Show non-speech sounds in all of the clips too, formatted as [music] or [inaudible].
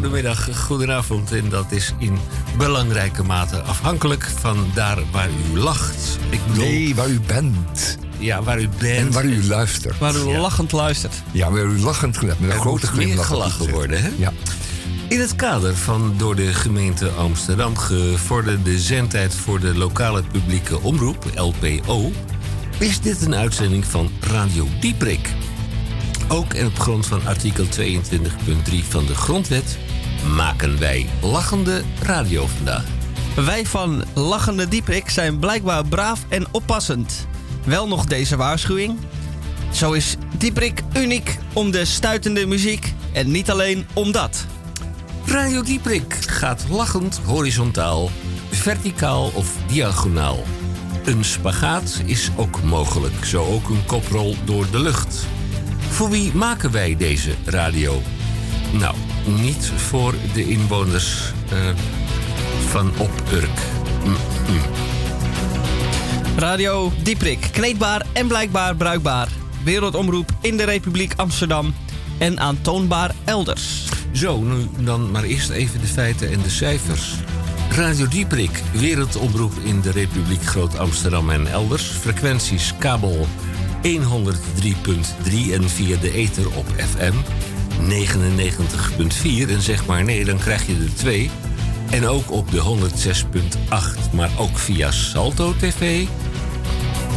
Goedemiddag, goedenavond. En dat is in belangrijke mate afhankelijk van daar waar u lacht. Ik bedoel, nee, waar u bent. Ja, waar u bent. En waar u luistert. Waar u lachend luistert. Ja, waar u lachend met een grote glimlach gelachen worden, hè? Ja. In het kader van door de gemeente Amsterdam gevorderde zendtijd voor de lokale publieke omroep, LPO, is dit een uitzending van Radio Dieprik. Ook en op grond van artikel 22.3 van de Grondwet maken wij lachende radio vandaag. Wij van Lachende Dieprik zijn blijkbaar braaf en oppassend. Wel nog deze waarschuwing. Zo is Dieprik uniek om de stuitende muziek en niet alleen om dat. Radio Dieprik gaat lachend horizontaal, verticaal of diagonaal. Een spagaat is ook mogelijk, zo ook een koprol door de lucht. Voor wie maken wij deze radio? Nou, niet voor de inwoners uh, van Op-Urk. Mm, mm. Radio Dieprik, kneedbaar en blijkbaar bruikbaar. Wereldomroep in de Republiek Amsterdam en aantoonbaar elders. Zo, nu dan maar eerst even de feiten en de cijfers. Radio Dieprik, wereldomroep in de Republiek Groot Amsterdam en elders. Frequenties kabel 103.3 en via de ether op FM 99.4. En zeg maar nee, dan krijg je er twee. En ook op de 106.8, maar ook via Salto TV.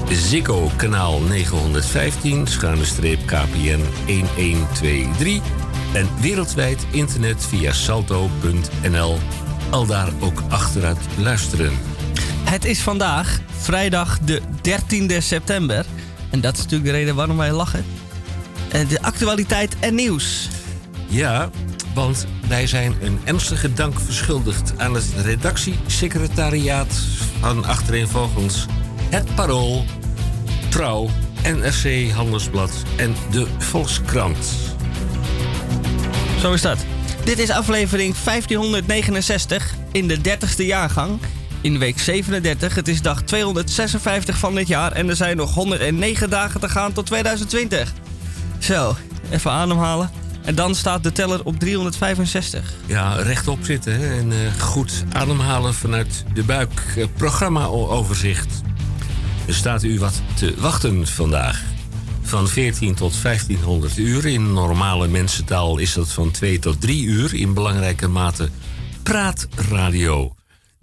Ziggo kanaal 915, schuine streep KPN 1123. En wereldwijd internet via salto.nl. Al daar ook achteruit luisteren. Het is vandaag, vrijdag de 13e september. En dat is natuurlijk de reden waarom wij lachen. Eh, de actualiteit en nieuws. Ja, want wij zijn een ernstige dank verschuldigd aan het redactiesecretariaat van achtereenvolgens Het Parool, Trouw, NRC Handelsblad en de Volkskrant. Zo is dat. Dit is aflevering 1569 in de 30ste jaargang in week 37. Het is dag 256 van dit jaar en er zijn nog 109 dagen te gaan tot 2020. Zo, even ademhalen. En dan staat de teller op 365. Ja, rechtop zitten hè? en uh, goed ademhalen vanuit de buik. Uh, Programma-overzicht. Er staat u wat te wachten vandaag. Van 14 tot 1500 uur. In normale mensentaal is dat van 2 tot 3 uur. In belangrijke mate praatradio.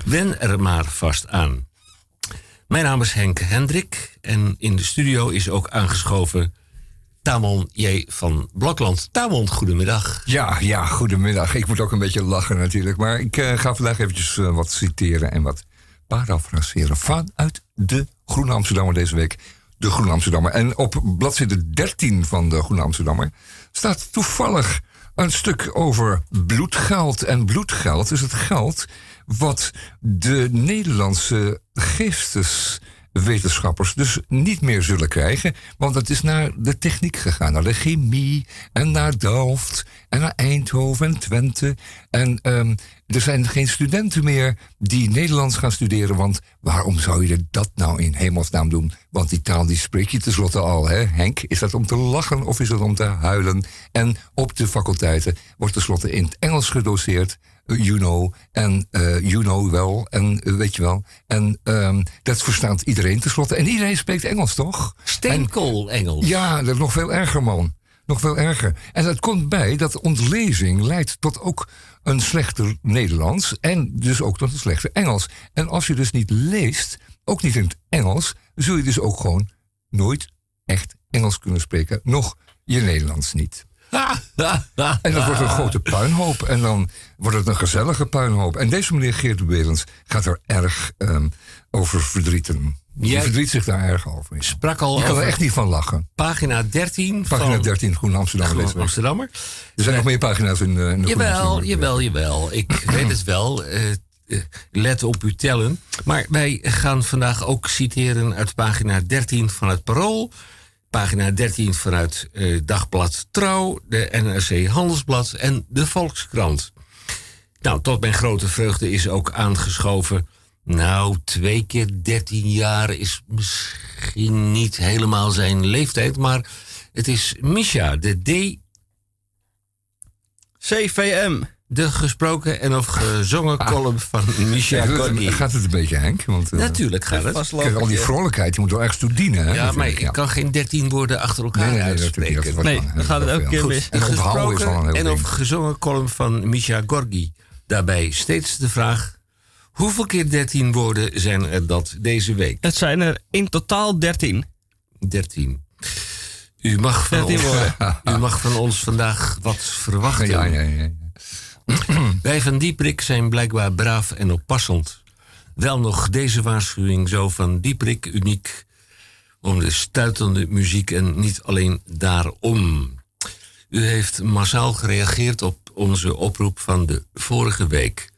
Wen er maar vast aan. Mijn naam is Henk Hendrik en in de studio is ook aangeschoven Tamon J. van Blokland. Tamon, goedemiddag. Ja, ja, goedemiddag. Ik moet ook een beetje lachen natuurlijk. Maar ik uh, ga vandaag eventjes uh, wat citeren en wat parafraseren vanuit de Groene Amsterdammer deze week. De Groene Amsterdammer. En op bladzijde 13 van de Groene Amsterdammer staat toevallig een stuk over bloedgeld. En bloedgeld is het geld wat de Nederlandse geesteswetenschappers dus niet meer zullen krijgen. Want het is naar de techniek gegaan, naar de chemie en naar Delft en naar Eindhoven en Twente. En um, er zijn geen studenten meer die Nederlands gaan studeren. Want waarom zou je dat nou in hemelsnaam doen? Want die taal die spreek je tenslotte al, hè Henk? Is dat om te lachen of is dat om te huilen? En op de faculteiten wordt tenslotte in het Engels gedoseerd you know, en uh, you know wel, en uh, weet je wel. En um, dat verstaat iedereen tenslotte. En iedereen spreekt Engels, toch? Steenkool Engels. Ja, dat is nog veel erger, man. Nog veel erger. En dat komt bij dat ontlezing leidt tot ook een slechter Nederlands en dus ook tot een slechter Engels. En als je dus niet leest, ook niet in het Engels, zul je dus ook gewoon nooit echt Engels kunnen spreken, nog je Nederlands niet. [laughs] en dat wordt een grote puinhoop. En dan wordt het een gezellige puinhoop. En deze meneer Geert Berends gaat er erg um, over verdrieten. Je verdriet zich daar erg over. Sprak al je kan er echt niet van lachen. Pagina 13. Pagina 13, Groene Amsterdammer. Amsterdammer. Er zijn nog meer pagina's in, uh, in de Jawel, jawel, jawel. Ik [clears throat] weet het wel. Uh, let op uw tellen. Maar wij gaan vandaag ook citeren uit pagina 13 van het Parool. Pagina 13 vanuit uh, Dagblad Trouw, de NRC Handelsblad en de Volkskrant. Nou, tot mijn grote vreugde is ook aangeschoven. Nou, twee keer 13 jaar is misschien niet helemaal zijn leeftijd, maar het is Misha, de D. CVM. De gesproken en of gezongen Ah. column van Michel Ja, Gorky. gaat het een beetje, Henk? Want, eh, Natuurlijk gaat het. Kijk, al die vrolijkheid, die moet wel ergens toe dienen. Hè, Ja, maar ik kan geen dertien woorden achter elkaar Nee, nee, nee, natuurlijk uitspreken. Dat Nee, lang, dan gaat het elke veel. keer mis. En onthouden is al een heel en of gezongen column van Misha Gorgi. Daarbij steeds de vraag: hoeveel keer 13 woorden zijn er dat deze week? Het zijn er in totaal 13. 13. U mag van, 13 ons, u mag van ons vandaag wat verwachten. Ja, ja, ja. [clears throat] Wij van Dieprik zijn blijkbaar braaf en oppassend. Wel nog deze waarschuwing zo van Dieprik uniek om de stuitende muziek en niet alleen daarom. U heeft massaal gereageerd op onze oproep van de vorige week.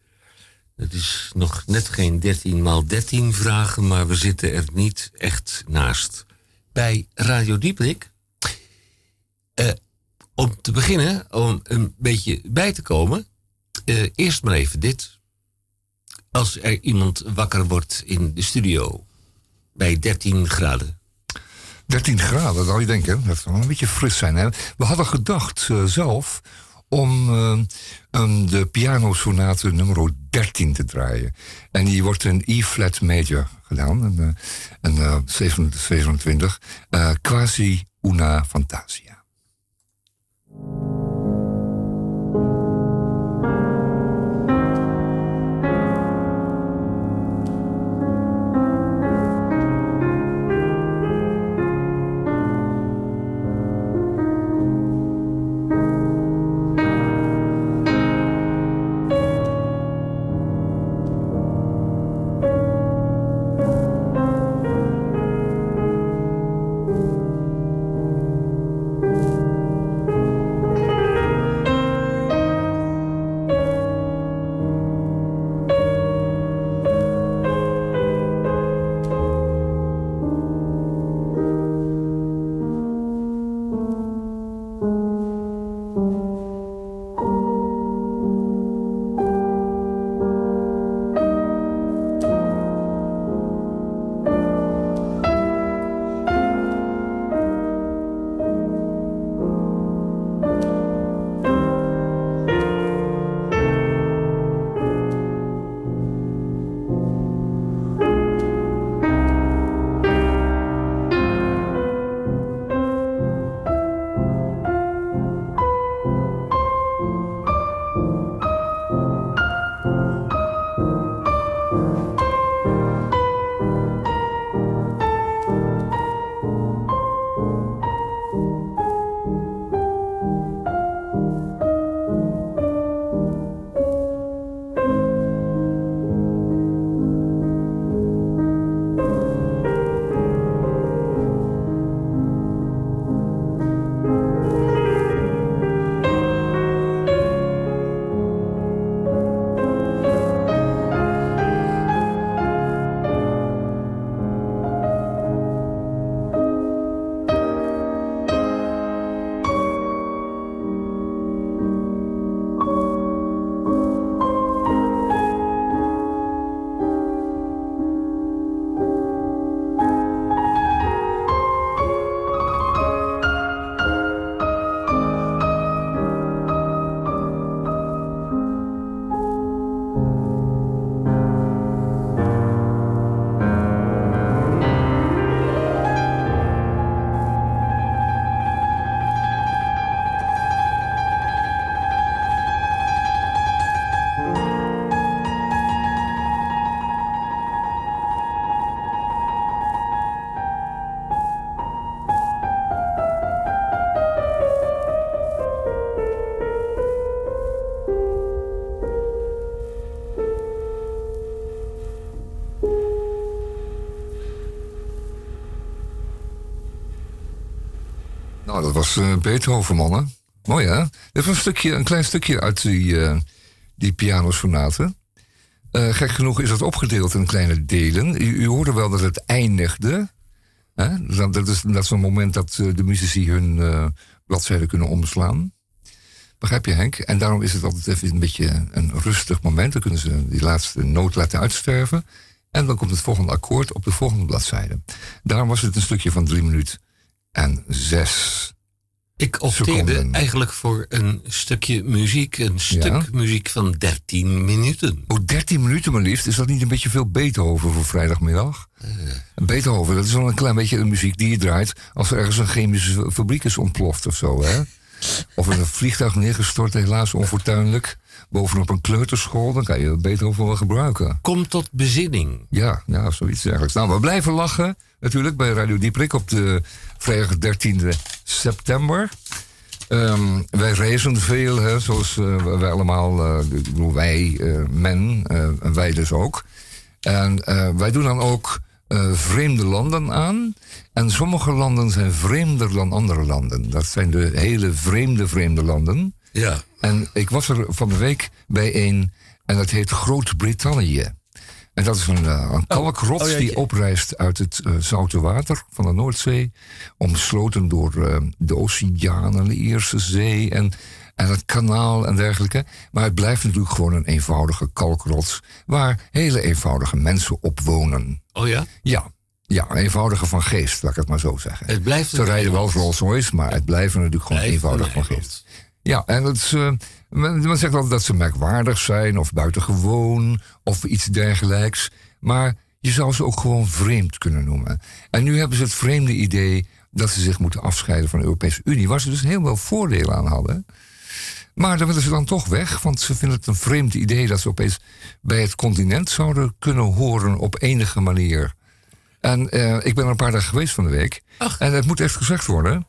Het is nog net geen 13 maal 13 vragen, maar we zitten er niet echt naast. Bij Radio Dieprik eh, om te beginnen, om een beetje bij te komen, eh, eerst maar even dit. Als er iemand wakker wordt in de studio bij 13 graden. 13 graden, dat zou je denken. Dat zou een beetje fris zijn. Hè? We hadden gedacht eh, zelf om eh, een- de pianosonate nummer 13 te draaien. En die wordt in E-flat major gedaan. En, en eh, 27, eh, quasi una fantasia. Eh, Beethoven, mannen. Mooi, hè? Was een, stukje, een klein stukje uit die, eh die pianosonaten. Eh, gek genoeg is het opgedeeld in kleine delen. U, u hoorde wel dat het eindigde. Hè? Dat, dat is, dat een moment dat de muzici hun bladzijden kunnen omslaan. Begrijp je, Henk? En daarom is het altijd even een beetje een rustig moment. Dan kunnen ze die laatste noot laten uitsterven. En dan komt het volgende akkoord op de volgende bladzijde. Daarom was het een stukje van drie minuten en zes. Ik opteerde Seconden. eigenlijk voor een stukje muziek. Een stuk Ja? muziek van 13 minuten. Oh, 13 minuten maar liefst. Is dat niet een beetje veel Beethoven voor vrijdagmiddag? Beethoven, dat is wel een klein beetje de muziek die je draait... als er ergens een chemische fabriek is ontploft of zo, hè? Of er een vliegtuig neergestort, helaas onfortuinlijk... bovenop een kleuterschool, dan kan je Beethoven wel gebruiken. Kom tot bezinning. Ja, ja, zoiets dergelijks. Nou, we blijven lachen natuurlijk bij Radio Dieprik op de vrijdag 13 september. Ehm, wij reizen veel, hè, zoals eh, wij allemaal, ik bedoel, wij, men, eh, en wij dus ook. En wij doen dan ook vreemde landen aan. En sommige landen zijn vreemder dan andere landen. Dat zijn de hele vreemde, vreemde landen. Ja. En ik was er van de week bij een, en dat heet Groot-Brittannië. En dat is een, eh, een kalkrots Oh, die oprijst uit het eh, zoute water van de Noordzee. Omsloten door eh, de oceaan en de Ierse Zee en, en het kanaal en dergelijke. Maar het blijft natuurlijk gewoon een eenvoudige kalkrots... waar hele eenvoudige mensen op wonen. Oh ja? Ja, ja eenvoudige van geest, laat ik het maar zo zeggen. Het blijft Ze rijden wel Rolls Royce, maar het blijven natuurlijk gewoon Blijft eenvoudig een van geest. Ja, en het is, men, men zegt altijd dat ze merkwaardig zijn of buitengewoon of iets dergelijks. Maar je zou ze ook gewoon vreemd kunnen noemen. En nu hebben ze het vreemde idee dat ze zich moeten afscheiden van de Europese Unie, waar ze dus heel veel voordelen aan hadden. Maar daar willen ze dan toch weg, want ze vinden het een vreemd idee dat ze opeens bij het continent zouden kunnen horen op enige manier. En eh, ik ben er een paar dagen geweest van de week. En het moet echt gezegd worden.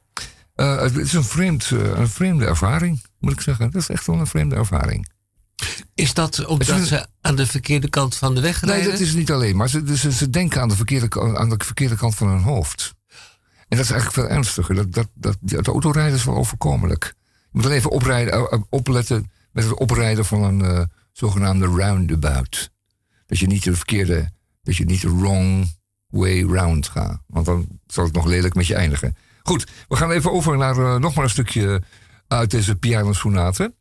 Eh, het is een, vreemd, eh, een vreemde ervaring, moet ik zeggen. Dat is echt wel een vreemde ervaring. Is dat omdat een- ze aan de verkeerde kant van de weg Nee, rijden? dat is niet alleen. Maar ze, ze, ze denken aan de, verkeerde, aan de verkeerde kant van hun hoofd. En dat is eigenlijk veel ernstiger. Dat, dat, dat, het autorijden is wel overkomelijk. Je moet dan even oprijden, eh, opletten met het oprijden van een zogenaamde roundabout. Dat je niet de verkeerde, dat je niet de wrong way round gaat. Want dan zal het nog lelijk met je eindigen. Goed, we gaan even over naar eh, nog maar een stukje uit deze pianosonate.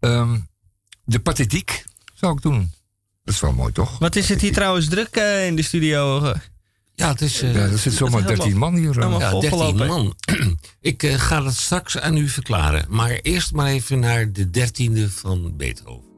Ehm de pathetiek zou ik doen. Dat is wel mooi, toch? Wat is het hier trouwens druk eh, in de studio? Ja, het is... eh, Ja, er zit zomaar Dat is 13 man hier. helemaal- Ja, 13 volgelopen. man. [clears throat] Ik eh, ga dat straks aan u verklaren. Maar eerst maar even naar de dertiende van Beethoven.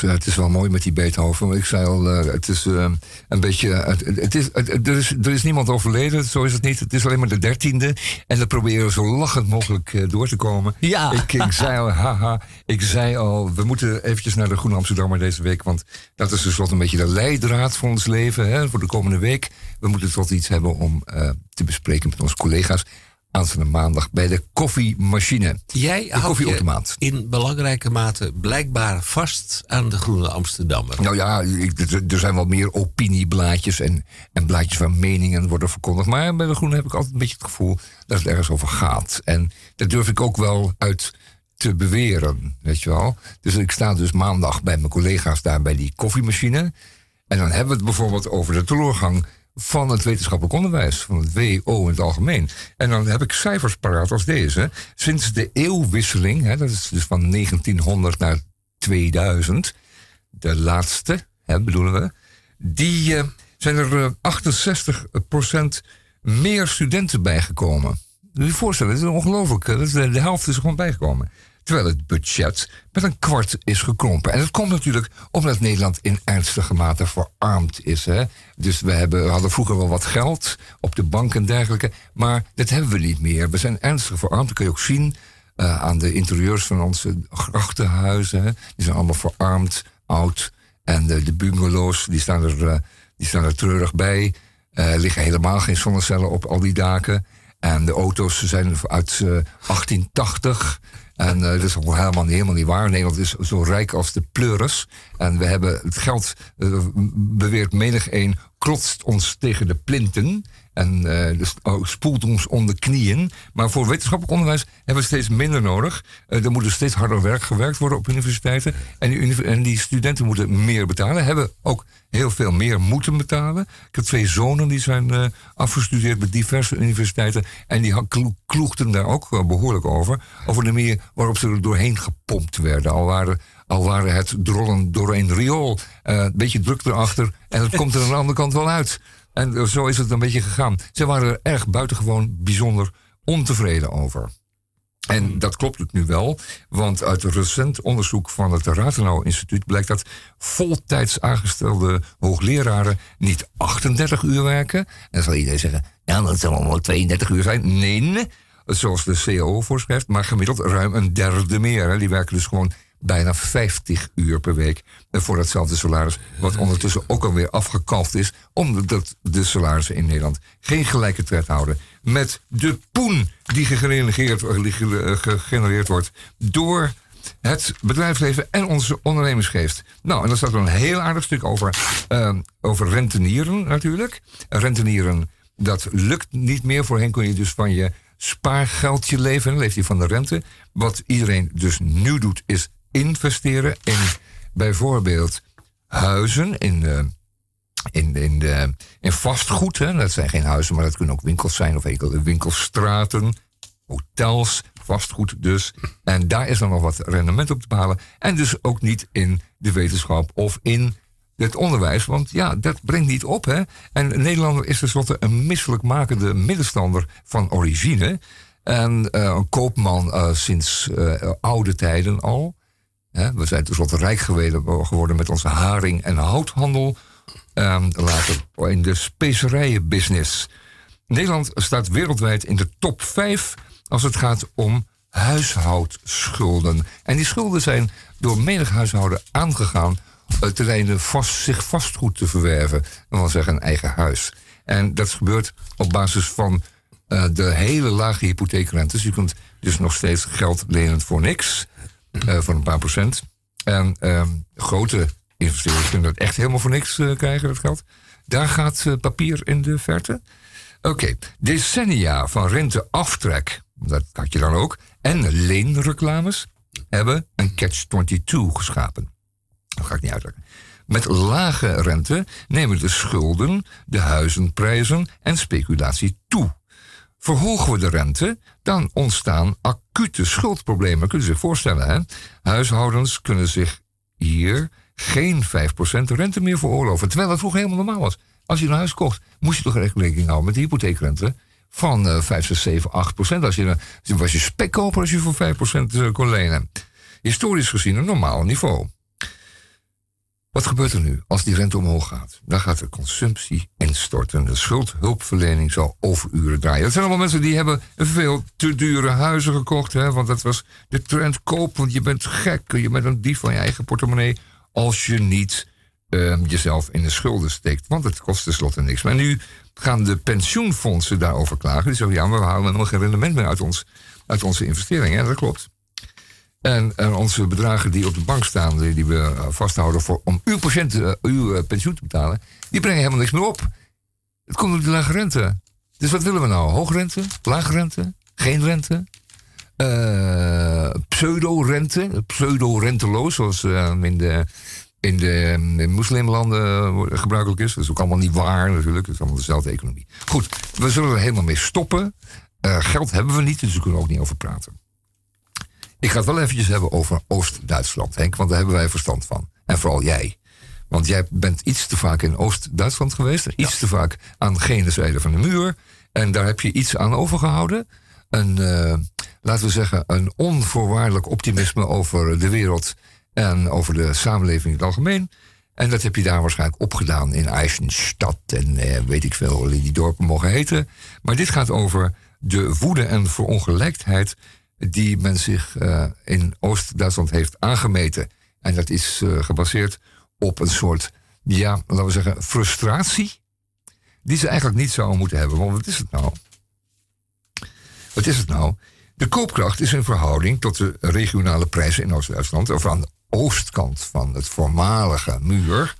Het is wel mooi met die Beethoven. Ik zei al, uh, het is uh, een beetje. Het, is, er, is, er is niemand overleden, zo is het niet. Het is alleen maar de dertiende. En dan proberen we zo lachend mogelijk door te komen. Ja. Ik, ik, zei al, [laughs] haha. Ik zei al, we moeten eventjes naar de Groene Amsterdammer deze week. Want dat is dus wat een beetje de leidraad voor ons leven. Hè, voor de komende week. We moeten tot iets hebben om te bespreken met onze collega's aanstaande maandag bij de koffiemachine. Jij de koffieautomaat. in belangrijke mate blijkbaar vast aan de Groene Amsterdammer. Nou ja, er zijn wel meer opinieblaadjes en, en blaadjes waar meningen worden verkondigd. Maar bij de Groene heb ik altijd een beetje het gevoel dat het ergens over gaat. En dat durf ik ook wel uit te beweren, weet je wel. Dus ik sta dus maandag bij mijn collega's daar bij die koffiemachine. En dan hebben we het bijvoorbeeld over de teleurgang van het wetenschappelijk onderwijs, van het WO in het algemeen. En dan heb ik cijfers paraat als deze. Sinds de eeuwwisseling, hè, dat is dus van 1900 naar 2000, de laatste, hè, bedoelen we, die uh, zijn er 68% eh, meer studenten bijgekomen. Moet je je voorstellen, dat is ongelooflijk. De, de helft is er gewoon bijgekomen. Terwijl het budget met een kwart is gekrompen. En dat komt natuurlijk omdat Nederland in ernstige mate verarmd is. Hè? Dus we, hebben, hadden vroeger wel wat geld op de bank en dergelijke. Maar dat hebben we niet meer. We zijn ernstig verarmd. Dat kun je ook zien uh, aan de interieurs van onze grachtenhuizen. Die zijn allemaal verarmd, oud. En de, bungalows, die staan er, uh, die staan er treurig bij. Er uh, liggen helemaal geen zonnecellen op al die daken. En de auto's zijn uit 1880. En uh, dat is helemaal, niet waar. Nederland is zo rijk als de pleuris. En we hebben het geld, uh, beweert menig een, klotst ons tegen de plinten. En uh, dus, oh, spoelt ons onder knieën. Maar voor wetenschappelijk onderwijs hebben we steeds minder nodig. Uh, er moet dus steeds harder werk gewerkt worden op universiteiten. En die, en die, studenten moeten meer betalen. Hebben ook heel veel meer moeten betalen. Ik heb twee zonen die zijn uh, afgestudeerd bij diverse universiteiten. En die kloegden daar ook behoorlijk over. Over de manier waarop ze er doorheen gepompt werden. Al waren al waren het drollen door een riool. een beetje druk erachter. En het komt er aan de andere kant wel uit. En zo is het een beetje gegaan. Ze waren er erg buitengewoon bijzonder ontevreden over. En hmm. dat klopt het nu wel, want uit een recent onderzoek van het Rathenau Instituut blijkt dat voltijds aangestelde hoogleraren niet 38 uur werken. En dan zal iedereen zeggen, ja, dat zal allemaal 32 uur zijn. Nee, zoals de CO voorschrijft, maar gemiddeld ruim een derde meer. Die werken dus gewoon bijna 50 uur per week voor datzelfde salaris. Wat ondertussen ook alweer afgekalfd is, omdat de salarissen in Nederland geen gelijke tred houden met de poen die gegenereerd, gegenereerd wordt door het bedrijfsleven en onze ondernemingsgeest. Nou, en daar staat er een heel aardig stuk over, uh, over rentenieren natuurlijk. Rentenieren, dat lukt niet meer. Voorheen kon je dus van je spaargeldje leven. Dan leeft hij van de rente. Wat iedereen dus nu doet, is investeren in bijvoorbeeld huizen, in, uh, in, in, de, in vastgoed. Hè. Dat zijn geen huizen, maar dat kunnen ook winkels zijn of enkele winkelstraten, hotels, vastgoed dus. En daar is dan nog wat rendement op te behalen. En dus ook niet in de wetenschap of in het onderwijs, want ja, dat brengt niet op. Hè? En Nederlander is tenslotte een misselijkmakende middenstander van origine. En uh, een koopman uh, sinds uh, oude tijden al we zijn tenslotte rijk geworden met onze haring- en houthandel. Um, later in de specerijenbusiness. Nederland staat wereldwijd in de top 5 als het gaat om huishoudschulden. En die schulden zijn door menig huishouden aangegaan uh, ten vast, zich vastgoed te verwerven. Dan wil zeggen een eigen huis. En dat gebeurt op basis van uh, de hele lage hypotheekrentes. Je kunt dus nog steeds geld lenen voor niks uh, van een paar procent. En uh, grote investeerders kunnen dat echt helemaal voor niks uh, krijgen, dat geld. Daar gaat uh, papier in de verte. Oké, decennia van renteaftrek, dat had je dan ook, en leenreclames hebben een catch-22 geschapen. Dat ga ik niet uitleggen. Met lage rente nemen de schulden, de huizenprijzen en speculatie toe. Verhogen we de rente, dan ontstaan acute schuldproblemen. Kunnen je zich voorstellen, hè? Huishoudens kunnen zich hier geen 5% rente meer veroorloven. Terwijl dat vroeger helemaal normaal was. Als je een huis kocht, moest je toch rekening houden met de hypotheekrente van uh, 5, 6, 7, 8 Als je, was je spekkoper als je voor 5% kon lenen. historisch gezien een normaal niveau. Wat gebeurt er nu als die rente omhoog gaat? Dan gaat de consumptie instorten. De schuldhulpverlening zal overuren draaien. Dat zijn allemaal mensen die hebben veel te dure huizen gekocht. Hè? Want dat was de trend koop. Want je bent gek. Je bent een dief van je eigen portemonnee. Als je niet uh, jezelf in de schulden steekt. Want het kost tenslotte niks. Maar nu gaan de pensioenfondsen daarover klagen. Die zeggen, ja, maar we halen nog geen rendement meer uit, ons, uit onze investeringen. Ja, dat klopt. En, en, onze bedragen die op de bank staan, die, we eh, vasthouden voor, om uw, patiënt, uh, uw uh, pensioen te betalen, die brengen helemaal niks meer op. Het komt door de lage rente. Dus wat willen we nou? Hoogrente? Lage rente? Geen rente? pseudo-rente? Pseudo-renteloos, zoals in de in de, in moslimlanden gebruikelijk is. Dat is ook allemaal niet waar natuurlijk. Het is allemaal dezelfde economie. Goed, we zullen er helemaal mee stoppen. Uh, geld hebben we niet, dus we kunnen ook niet over praten. Ik ga het wel eventjes hebben over Oost-Duitsland, Henk, want daar hebben wij verstand van. En vooral jij. Want jij bent iets te vaak in Oost-Duitsland geweest. Iets te vaak aan gene zijde van de muur. En daar heb je iets aan overgehouden. Een, uh, laten we zeggen, een onvoorwaardelijk optimisme over de wereld en over de samenleving in het algemeen. En dat heb je daar waarschijnlijk opgedaan in Eisenstadt en eh, weet ik veel hoe die dorpen mogen heten. Maar dit gaat over de woede en verongelijkheid die men zich uh, in Oost-Duitsland heeft aangemeten. En dat is uh, gebaseerd op een soort, ja, laten we zeggen, frustratie. Die ze eigenlijk niet zouden moeten hebben. Want wat is het nou? Wat is het nou? De koopkracht is in verhouding tot de regionale prijzen in Oost-Duitsland, of aan oostkant van het voormalige muur.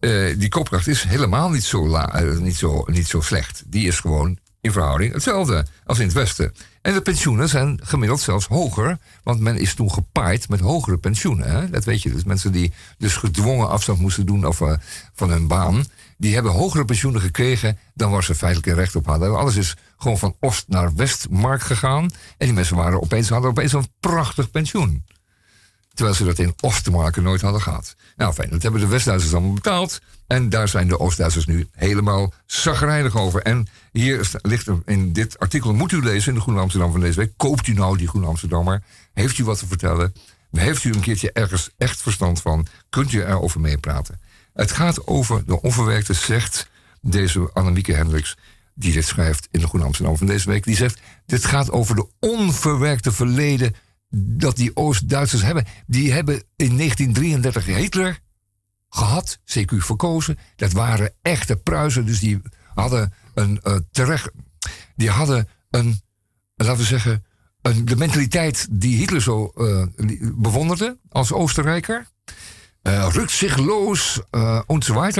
Uh, die koopkracht is helemaal niet zo, la, niet, zo, niet zo slecht. Die is gewoon in verhouding hetzelfde als in het westen. En de pensioenen zijn gemiddeld zelfs hoger, want men is toen gepaaid met hogere pensioenen. Hè? Dat weet je, dus mensen die dus gedwongen afstand moesten doen of, uh, van hun baan, die hebben hogere pensioenen gekregen dan waar ze feitelijk recht op hadden. Alles is gewoon van oost naar westmarkt gegaan. En die mensen waren opeens, hadden opeens een prachtig pensioen. Terwijl ze dat in Oostermarken nooit hadden gehad. Nou fijn, dat hebben de West-Duitsers allemaal betaald. En daar zijn de Oost-Duitsers nu helemaal zagrijnig over. En hier ligt er in dit artikel, moet u lezen in de Groene Amsterdam van deze week. Koopt u nou die Groene Amsterdammer? Heeft u wat te vertellen? Heeft u een keertje ergens echt verstand van? Kunt u erover meepraten? Het gaat over de onverwerkte, zegt deze Annemieke Hendricks, die dit schrijft in de Groene Amsterdam van deze week. Die zegt, dit gaat over de onverwerkte verleden dat die Oost-Duitsers hebben. Die hebben in 1933 Hitler gehad, CQ verkozen. Dat waren echte Pruisen, dus die hadden een uh, terecht. Die hadden een, laten we zeggen, een, de mentaliteit die Hitler zo uh, bewonderde als Oostenrijker. Uh, rukzichtloos uh, enzovoort.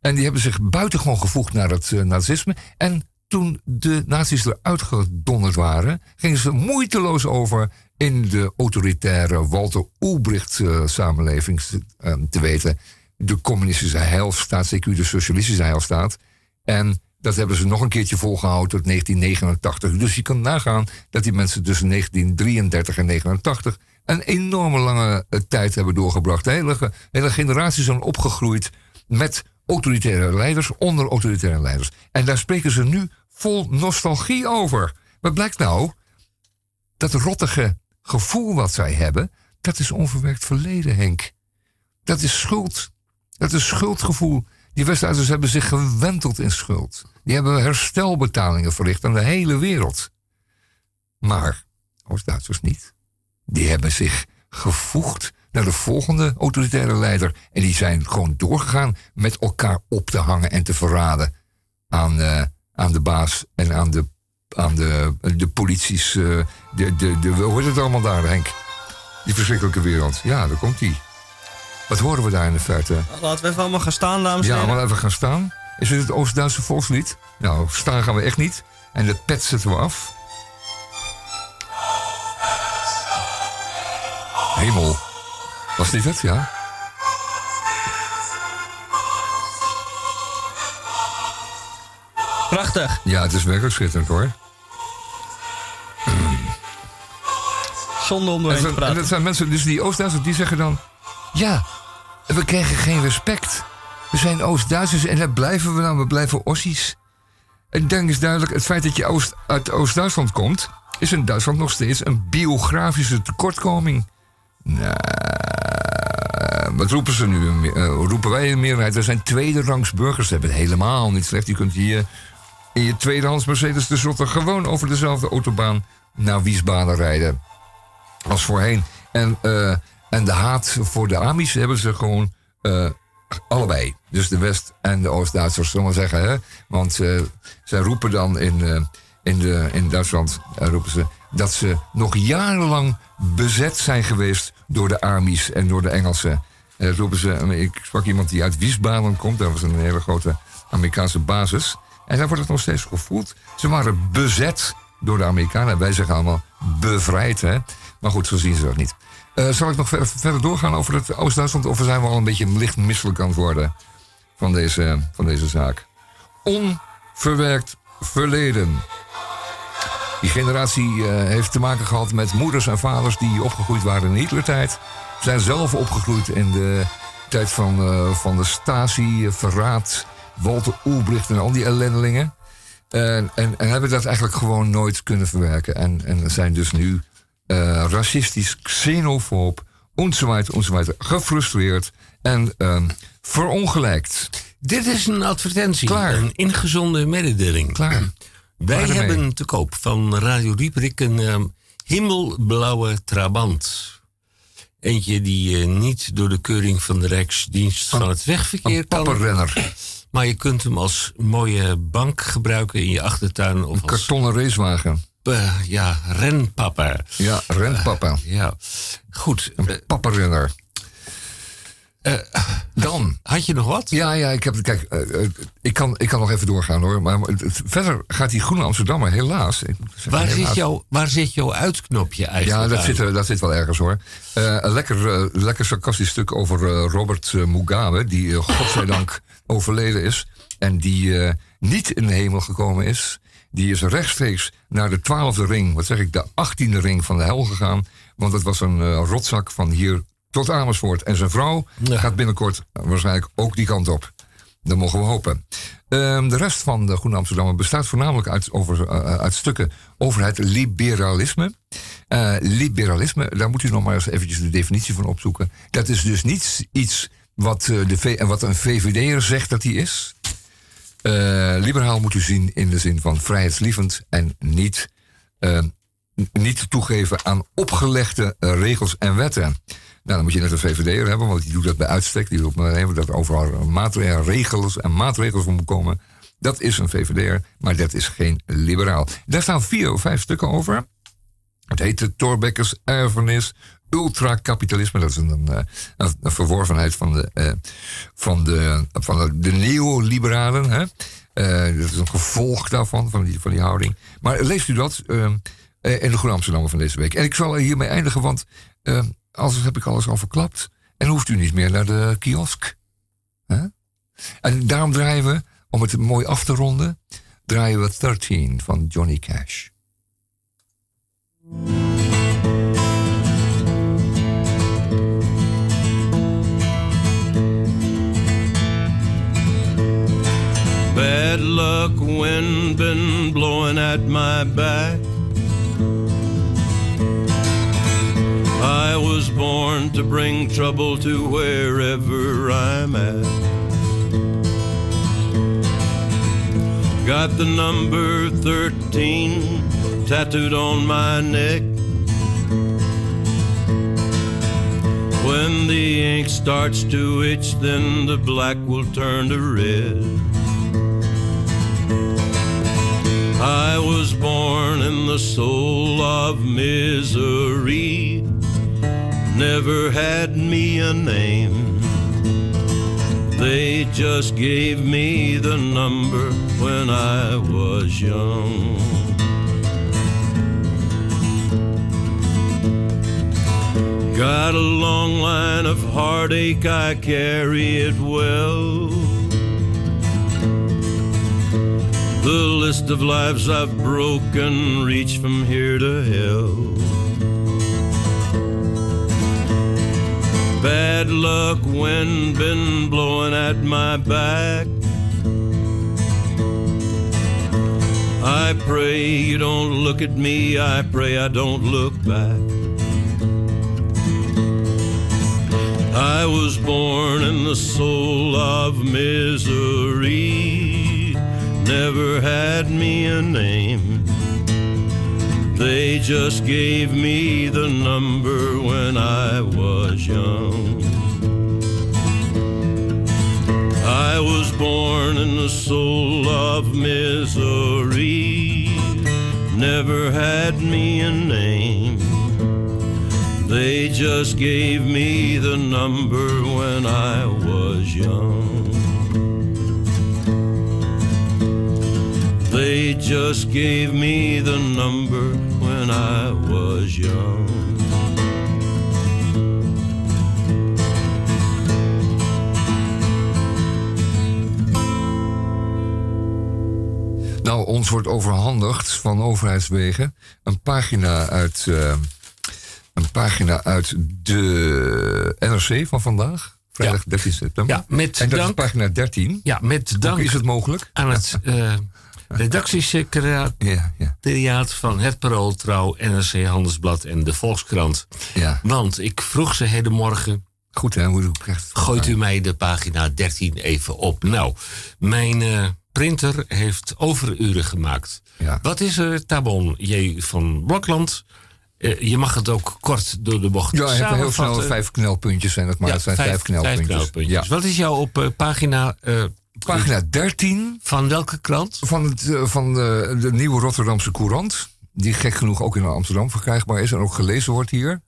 En die hebben zich buitengewoon gevoegd naar het nazisme. En toen de nazi's eruit gedonderd waren, gingen ze moeiteloos over in de autoritaire Walter Ulbricht-samenleving uh, te weten. De communistische heilstaat, CQ de socialistische heilstaat. En dat hebben ze nog een keertje volgehouden tot 1989. Dus je kan nagaan dat die mensen tussen 1933 en 1989 een enorme lange uh, tijd hebben doorgebracht. De hele, hele generaties zijn opgegroeid met autoritaire leiders, onder autoritaire leiders. En daar spreken ze nu vol nostalgie over. Wat blijkt nou? Dat rottige gevoel wat zij hebben, dat is onverwerkt verleden, Henk. Dat is schuld. Dat is schuldgevoel. Die West-Duitsers hebben zich gewenteld in schuld. Die hebben herstelbetalingen verricht aan de hele wereld. Maar Oost-Duitsers niet. Die hebben zich gevoegd naar de volgende autoritaire leider. En die zijn gewoon doorgegaan met elkaar op te hangen en te verraden aan, uh, aan de baas en aan de aan de, de polities. Uh, de, de, de, hoe heet het allemaal daar, Henk? Die verschrikkelijke wereld. Ja, daar komt die. Wat horen we daar in de verte? Laten we even allemaal gaan staan, dames en heren. Ja, maar even gaan staan. Is het het Oost-Duitse volkslied? Nou, staan gaan we echt niet. En de pet zetten we af. Hemel. Was dit het, ja? Prachtig. Ja, het is werkelijk schitterend hoor. Zonde om doorheen te praten. En dat zijn mensen, dus die Oost-Duitsers, die zeggen dan... Ja, we krijgen geen respect. We zijn Oost-Duitsers en dat blijven we dan. We blijven Ossies. En dan is duidelijk, het feit dat je Oost, uit Oost-Duitsland komt... is in Duitsland nog steeds een biografische tekortkoming. Nou, wat roepen ze nu? Uh, roepen wij de meerderheid? We zijn tweede rangs burgers. Dat hebben het helemaal niet slecht. Je kunt hier in je tweedehands Mercedes de Zotter gewoon over dezelfde autobaan naar Wiesbaden rijden. Als voorheen. En, uh, en de haat voor de Amis hebben ze gewoon uh, allebei. Dus de West- en de Oost-Duitsers, zullen we zeggen. Hè? Want uh, zij roepen dan in, in, de, in Duitsland roepen ze dat ze nog jarenlang bezet zijn geweest door de Amis en door de Engelsen. Roepen ze, ik sprak iemand die uit Wiesbaden komt, dat was een hele grote Amerikaanse basis. En daar wordt het nog steeds gevoeld. Ze waren bezet door de Amerikanen. Wij zeggen allemaal bevrijd, hè. Maar goed, zo zien ze dat niet. Uh, zal ik nog ver, verder doorgaan over het Oost-Duitsland? Of zijn we al een beetje licht misselijk aan het worden van deze, van deze zaak? Onverwerkt verleden. Die generatie uh, heeft te maken gehad met moeders en vaders die opgegroeid waren in Hitlertijd. Zijn zelf opgegroeid in de tijd van, uh, van de Stasi, verraad, Walter Ulbricht en al die ellendelingen. En, en, en, hebben dat eigenlijk gewoon nooit kunnen verwerken. En, en zijn dus nu uh, racistisch, xenofoob, enzovoort, enzovoort, gefrustreerd en um, verongelijkt. Dit is een advertentie. Klaar. Een ingezonde mededeling. Klaar. [clears throat] Wij Klaar hebben te koop van Radio Dieperik een ehm, himmelblauwe Trabant. Eentje die eh, niet door de keuring van de Rijksdienst van het Wegverkeer Een kan. Maar je kunt hem als mooie bank gebruiken in je achtertuin. Of als Kartonnen racewagen. ja, renpapper. Ja, renpapa. Ja, goed. Een Eh, pappenrenner. Dan. had je nog wat? Ja, ja, ik heb. Kijk, eh, eh, ik, kan, ik kan nog even doorgaan hoor. Maar het- verder gaat die Groene Amsterdammer helaas. zeggen, Waar, helaas. zit jouw, waar zit jouw uitknopje eigenlijk? Ja, dat zit, dat zit wel ergens hoor. Eh, een lekker, eh, lekker sarcastisch stuk over eh, Robert eh, Mugabe, die eh, godzijdank [laughs] overleden is. En die eh, niet in de hemel gekomen is. Die is rechtstreeks naar de twaalfde ring, wat zeg ik, de achttiende ring van de hel gegaan. Want het was een eh, rotzak van hier tot Amersfoort. En zijn vrouw Ja. gaat binnenkort waarschijnlijk ook die kant op. Dat mogen we hopen. Ehm, de rest van de Groene Amsterdammer bestaat voornamelijk uit, over, eh, uit stukken over het liberalisme. Eh, liberalisme, daar moet u nog maar eens eventjes de definitie van opzoeken. Dat is dus niet iets wat, eh, de V- wat een VVD'er zegt dat hij is. Eh, liberaal moet u zien in de zin van vrijheidslievend en niet, eh, n- niet toegeven aan opgelegde eh, regels en wetten. Nou, dan moet je net een VVD'er hebben, want die doet dat bij uitstek. Die roept maar dat er overal maatregelen, regels en maatregels voor moeten komen. Dat is een VVD'er, maar dat is geen liberaal. Daar staan vier of vijf stukken over. Het heet de Thorbecke's erfenis. Ultracapitalisme, dat is een, een, een, verworvenheid van de, eh, van de, van de, de neoliberalen. Hè? Eh, dat is een gevolg daarvan, van die, van die houding. Maar leest u dat eh, eh, in de Groene Amsterdammer van deze week. En ik zal hiermee eindigen, want eh, anders heb ik alles al verklapt. En hoeft u niet meer naar de kiosk. En daarom draaien we, om het mooi af te ronden, draaien we 13 van Johnny Cash. Bad luck wind been blowing at my back. Born to bring trouble to wherever I'm at. Got the number 13 tattooed on my neck. When the ink starts to itch, then the black will turn to red. I was born in the soul of misery. Never had me a name. They just gave me the number when I was young. Got a long line of heartache, I carry it well. The list of lives I've broken reach from here to hell. Bad luck wind been blowing at my back. I pray you don't look at me, I pray I don't look back. I was born in the soul of misery, never had me a name. They just gave me the number when I was young. I was born in the soul of misery, never had me a name. They just gave me the number when I was young. They just gave me the number when I was young. Nou, ons wordt overhandigd van overheidswegen een pagina uit, uh, een pagina uit de NRC van vandaag. Vrijdag 13 september. Ja, met en dat dank, is pagina 13. ja, met dank Hoe is het mogelijk? aan het eh redactiesecretariaat Ja, ja, van Het Parool, Trouw, NRC Handelsblad en de Volkskrant. ja. Want ik vroeg ze hedenmorgen, Goed hè, hoe krijgt het? gooit u mij de pagina 13 even op? Nou, mijn eh, printer heeft overuren gemaakt. Ja. Wat is er, Tabon J. van Blokland? Eh, je mag het ook kort door de bocht Ja, hij heeft heel snel vijf knelpuntjes zijn het maar. Ja, het zijn vijf, knelpuntjes. knelpuntjes. Ja. Wat is jou op eh, pagina eh, Pagina 13 van welke krant? van, het, eh, van de, de nieuwe Rotterdamse Courant. Die gek genoeg ook in Amsterdam verkrijgbaar is en ook gelezen wordt hier.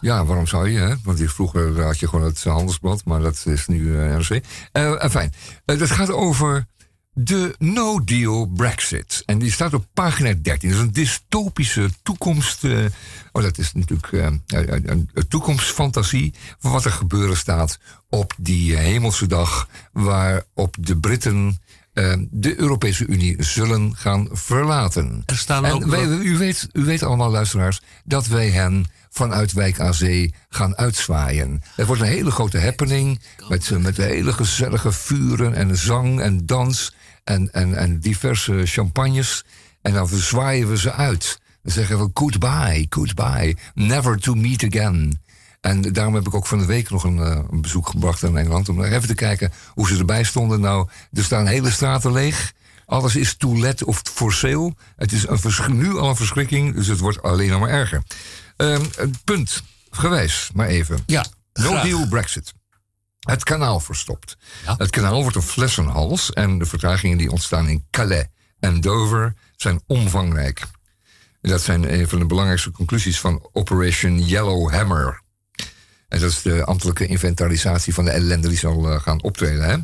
Ja, waarom zou je? Hè? Want hier vroeger had je gewoon het handelsblad, maar dat is nu eh, NRC. Eh fijn. dat gaat over de no-deal Brexit. En die staat op pagina 13. Dat is een dystopische toekomst. eh, oh, dat is natuurlijk eh, een, toekomstfantasie van wat er gebeuren staat op die hemelse dag waarop de Britten eh, de Europese Unie zullen gaan verlaten. Er staan ook En wij, u, weet, u weet allemaal, luisteraars, dat wij hen vanuit Wijk aan Zee gaan uitzwaaien. Het wordt een hele grote happening met, met hele gezellige vuren en zang en dans en, en, en diverse champagnes. En dan zwaaien we ze uit. Dan zeggen we goodbye, goodbye, never to meet again. En daarom heb ik ook van de week nog een, eh, een bezoek gebracht aan Engeland. Om even te kijken hoe ze erbij stonden. Nou, er staan hele straten leeg. Alles is to let of for sale. Het is een nu al een verschrikking, dus het wordt alleen nog maar erger. Ehm, een punt, gewijs, maar even. Ja, No graag. deal Brexit. Het kanaal verstopt. Ja. Het kanaal wordt een flessenhals en de vertragingen die ontstaan in Calais en Dover zijn omvangrijk. Dat zijn een van de belangrijkste conclusies van Operation Yellow Hammer. En dat is de ambtelijke inventarisatie van de ellende die zal eh, gaan optreden. Hè?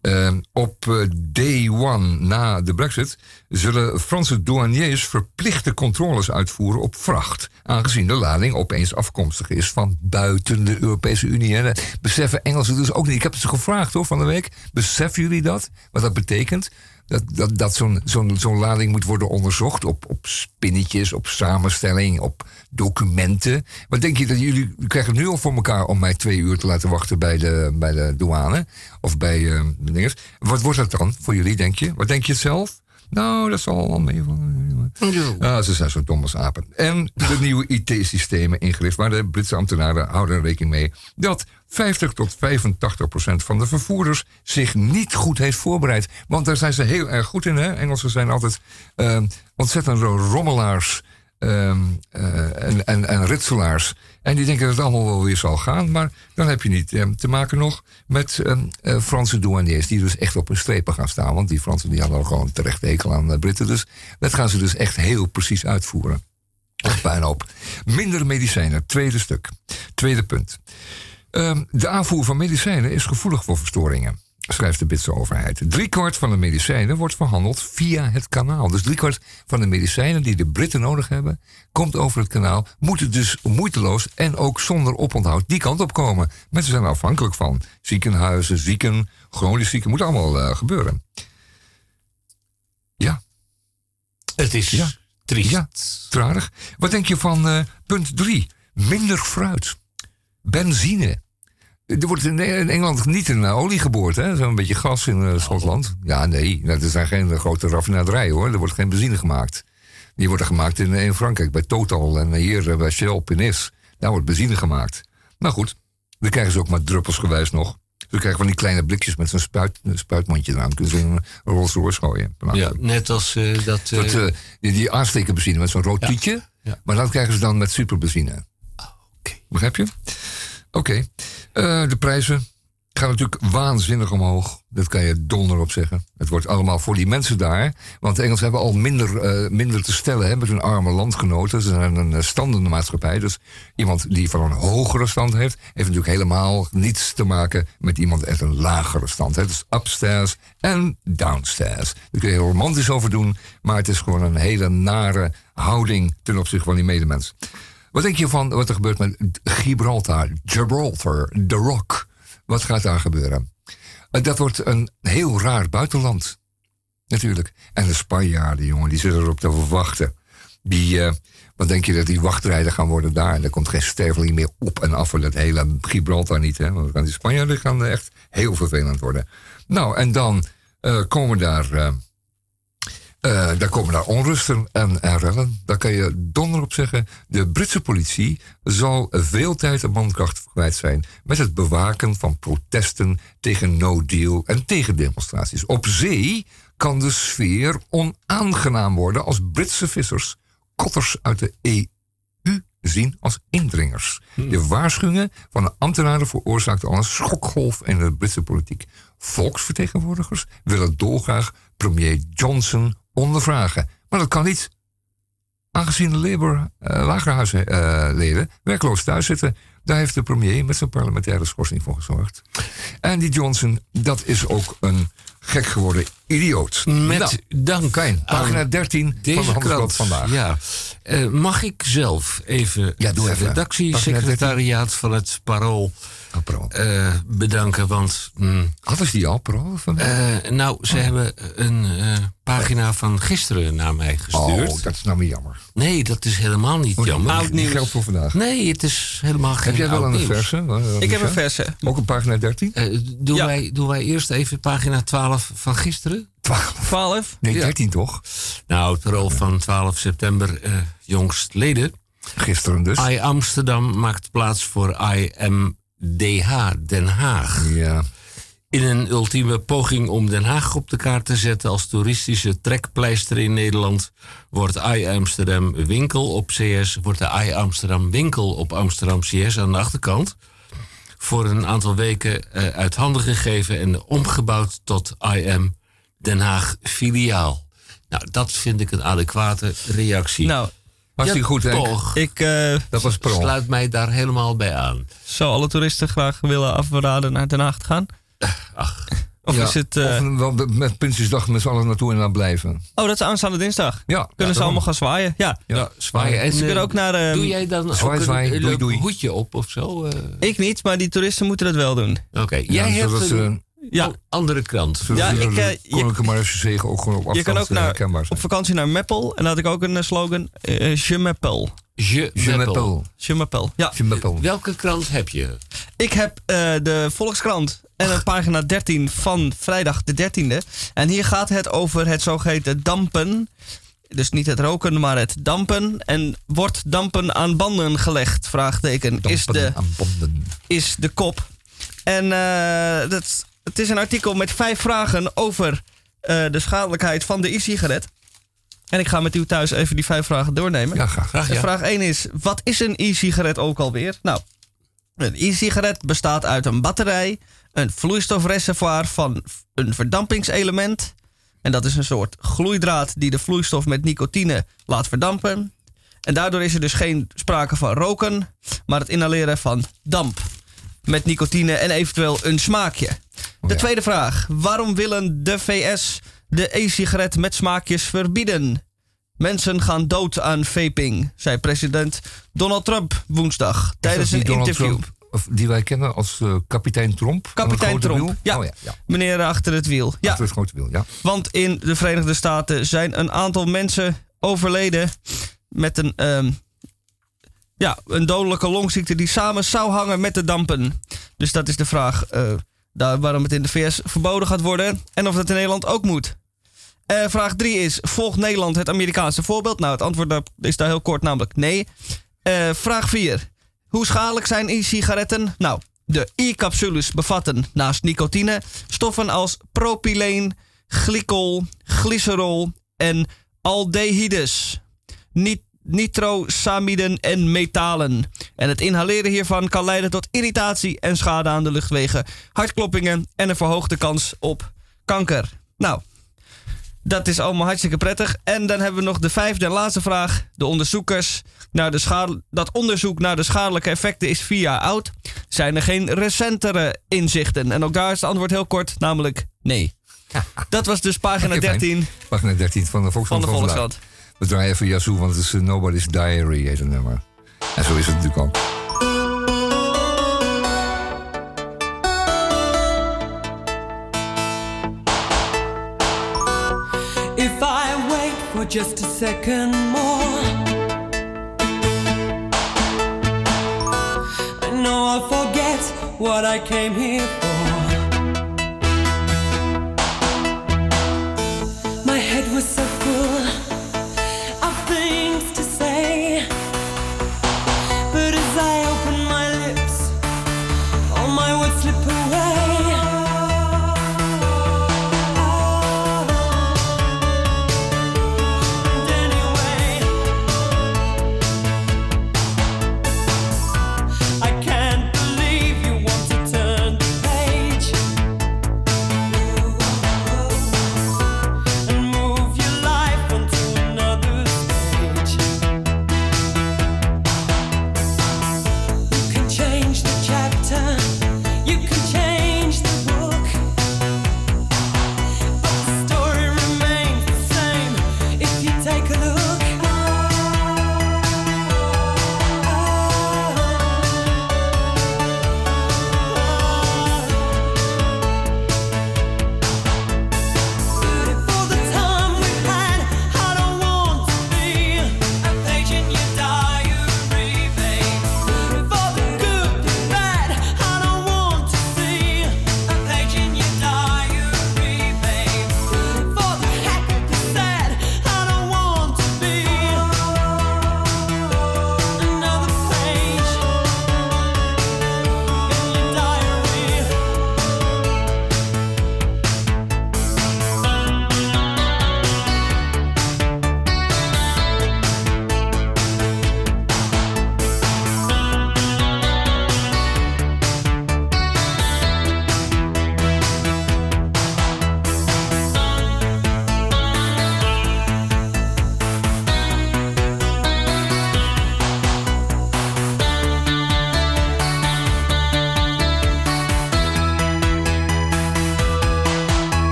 Ehm, op eh, day one na de brexit zullen Franse douaniers verplichte controles uitvoeren op vracht. Aangezien de lading opeens afkomstig is van buiten de Europese Unie. En dat beseffen Engelsen dus ook niet. Ik heb het ze gevraagd hoor van de week. Beseffen jullie dat? Wat dat betekent? Dat, dat, dat zo'n zo'n lading moet worden onderzocht op, op spinnetjes, op samenstelling, op documenten. Wat denk je dat jullie krijgen nu al voor elkaar om mij twee uur te laten wachten bij de, bij de douane? Of bij eh, de dinges. Wat wordt dat dan voor jullie, denk je? Wat denk je het zelf? Nou, dat zal wel meevallen. Ah, ze zijn zo dom als apen. En de [laughs] nieuwe IT-systemen ingericht, waar de Britse ambtenaren houden rekening mee dat 50 tot 85 procent van de vervoerders zich niet goed heeft voorbereid. Want daar zijn ze heel erg goed in. Hè? Engelsen zijn altijd eh, ontzettend rommelaars ehm, eh, en, en, en ritselaars. En die denken dat het allemaal wel weer zal gaan. Maar dan heb je niet eh, te maken nog met ehm, eh, Franse douaniers... die dus echt op hun strepen gaan staan. Want die Fransen die hadden al gewoon terecht hekel aan de Britten. Dus dat gaan ze dus echt heel precies uitvoeren. Echt puinhoop. Minder medicijnen, tweede stuk. Tweede punt. Ehm, de aanvoer van medicijnen is gevoelig voor verstoringen, schrijft de Britse overheid. Driekwart van de medicijnen wordt verhandeld via het kanaal. Dus driekwart van de medicijnen die de Britten nodig hebben, komt over het kanaal, moeten dus moeiteloos en ook zonder oponthoud die kant op komen. Mensen zijn er afhankelijk van. Ziekenhuizen, zieken, chronisch zieken, moet allemaal eh, gebeuren. Ja, Het is Ja. triest. ja, trarig. Wat denk je van eh, punt 3? Minder fruit. Benzine. Er wordt in in Engeland niet in eh, olie geboord, hè? Zo'n beetje gas in eh, Schotland. Ja, nee, dat zijn geen eh, grote raffinaderijen, hoor. Er wordt geen benzine gemaakt. Die worden gemaakt in, in Frankrijk, bij Total en hier bij Shell Penis. Daar wordt benzine gemaakt. Maar goed, Dan krijgen ze ook maar druppelsgewijs nog. Ze krijgen van die kleine blikjes met zo'n spuit, een spuitmandje eraan. Kunnen ze een Rolls Royce gooien. Ja, net als dat... Dat, die, die aanstekerbenzine met zo'n rood Ja. tietje. Ja. Maar dat krijgen ze dan met superbenzine. oké. Begrijp je? Oké. Eh, de prijzen gaan natuurlijk waanzinnig omhoog. Dat kan je donder op zeggen. Het wordt allemaal voor die mensen daar. Want de Engelsen hebben al minder, eh, minder te stellen hè, met hun arme landgenoten. Ze zijn een eh, standende maatschappij. Dus iemand die van een hogere stand heeft... heeft natuurlijk helemaal niets te maken met iemand uit een lagere stand. Hè. Dus upstairs en downstairs. Daar kun je heel romantisch over doen. Maar het is gewoon een hele nare houding ten opzichte van die medemens. Wat denk je van wat er gebeurt met Gibraltar, Gibraltar, The Rock? Wat gaat daar gebeuren? Eh, Dat wordt een heel raar buitenland. Natuurlijk. En de Spanjaarden, jongen, die zitten erop te wachten. Die, eh, wat denk je dat die wachtrijden gaan worden daar? En er komt geen sterveling meer op en af van dat hele Gibraltar niet. Hè? Want die Spanjaarden gaan echt heel vervelend worden. Nou, en dan eh, komen daar... eh, daar komen daar onrusten en, en rellen. Daar kan je donder op zeggen. De Britse politie zal veel tijd en mankracht kwijt zijn met het bewaken van protesten tegen no deal en tegen demonstraties. Op zee kan de sfeer onaangenaam worden als Britse vissers kotters uit de EU zien als indringers. De waarschuwingen van de ambtenaren veroorzaakten al een schokgolf in de Britse politiek. Volksvertegenwoordigers willen dolgraag premier Johnson ondervragen. Maar dat kan niet. Aangezien de Labour uh, lagerhuisleden werkloos thuis zitten, daar heeft de premier met zijn parlementaire schorsing voor gezorgd. En die Johnson, dat is ook een gek geworden idioot. Met Nou, dank pagina aan 13 deze van de Handelsblad vandaag. Ja. Eh, mag ik zelf even Ja, doe het even. redactiesecretariaat van het Parool Oh, pro. eh, bedanken? Want mm, Hadden ze die al? Van eh, nou, ze hebben een eh, pagina van gisteren naar mij gestuurd. oh, dat is nou weer jammer. Nee, dat is helemaal niet jammer. Oud nieuws. Geldt voor vandaag. Nee, het is helemaal geen Heb jij wel een nieuws. verse? Eh, Ik heb een verse. Ook een pagina 13? Eh, doen, Ja. wij, doen wij eerst even pagina 12 van gisteren? 12. 12. Nee, Ja. 13 toch? Nou, het parool van 12 september eh jongstleden. Gisteren dus. I Amsterdam maakt plaats voor IMDH Den Haag. Ja. In een ultieme poging om Den Haag op de kaart te zetten als toeristische trekpleister in Nederland, wordt I Amsterdam winkel op CS, wordt de I Amsterdam winkel op Amsterdam CS aan de achterkant voor een aantal weken eh, uit handen gegeven en omgebouwd tot IM Den Haag filiaal. Nou, dat vind ik een adequate reactie. Nou, Was Ja, die goed, toch? ik eh, Dat was sluit mij daar helemaal bij aan. zou alle toeristen graag willen afraden naar Den Haag te gaan. Ach, Of Ja, is het... eh, Of met Prinsjesdag met z'n allen naartoe en dan blijven. oh, dat is aanstaande dinsdag. Ja, Kunnen ja, ze allemaal gaan zwaaien? Ja. ja, zwaaien. En, Ze kunnen eh, ook naar... eh, Doe jij dan Zwaai, ook zwaai, een, doei, leuk doei. hoedje op of zo? eh? Ik niet, maar die toeristen moeten dat wel doen. Oké, Ja, jij hebt een Ja, oh, andere krant. Ja, ik, de eh, je- Koninklijke Marechaussee ook gewoon op afstand je kan ook eh, naar, op vakantie naar Meppel. En dan had ik ook een eh, slogan. eh, je m'appelle. Je, Je Meppel. Je m'appelle. Ja. Je m'appelle. Welke krant heb je? Ik heb eh, de Volkskrant en een pagina 13 van vrijdag de 13e. En hier gaat het over het zogeheten dampen. Dus niet het roken, maar het dampen. En wordt dampen aan banden gelegd? Vraagteken. Is de, Dampen aan banden. is de kop. En eh, dat, het is een artikel met vijf vragen over eh, de schadelijkheid van de e-sigaret. En ik ga met u thuis even die vijf vragen doornemen. Ja, graag. Ja. Vraag 1 is: wat is een e-sigaret ook alweer? Nou, een e-sigaret bestaat uit een batterij, een vloeistofreservoir van een verdampingselement. En dat is een soort gloeidraad die de vloeistof met nicotine laat verdampen. En daardoor is er dus geen sprake van roken, maar het inhaleren van damp. Met nicotine en eventueel een smaakje. De ja. tweede vraag: waarom willen de VS de e-sigaret met smaakjes verbieden? Mensen gaan dood aan vaping, zei president Donald Trump woensdag tijdens een Donald interview. Trump, of die wij kennen als eh, kapitein het Kapitein ja. Oh ja, ja. Meneer achter het wiel. Ja, Achter het grote wiel, ja. want in de Verenigde Staten zijn een aantal mensen overleden met een, ehm, ja, een dodelijke longziekte die samen zou hangen met de dampen. Dus dat is de vraag daar, waarom het in de VS verboden gaat worden en of dat in Nederland ook moet. Eh, vraag 3 is: volgt Nederland het Amerikaanse voorbeeld? Nou, het antwoord daar is daar heel kort, namelijk nee. Eh, vraag 4. Hoe schadelijk zijn e-sigaretten? Nou, De e-capsules bevatten naast nicotine stoffen als propyleen, glycol, glycerol en aldehydes. Niet nitrosamiden en metalen. En het inhaleren hiervan kan leiden tot irritatie en schade aan de luchtwegen, hartkloppingen en een verhoogde kans op kanker. Nou, dat is allemaal hartstikke prettig. En dan hebben we nog de vijfde en laatste vraag. De onderzoekers naar de schade, dat onderzoek naar de schadelijke effecten is vier jaar oud. Zijn er geen recentere inzichten? En ook daar is het antwoord heel kort, namelijk nee. [laughs] Dat was dus pagina 13. Pagina 13 van de Volkskrant. Van de Volkskrant. We draaien even Yazoo, want het is uh, Nobody's Diary, heet het nummer. En zo is het natuurlijk ook. If I wait for just a second more, I know I'll forget what I came here for.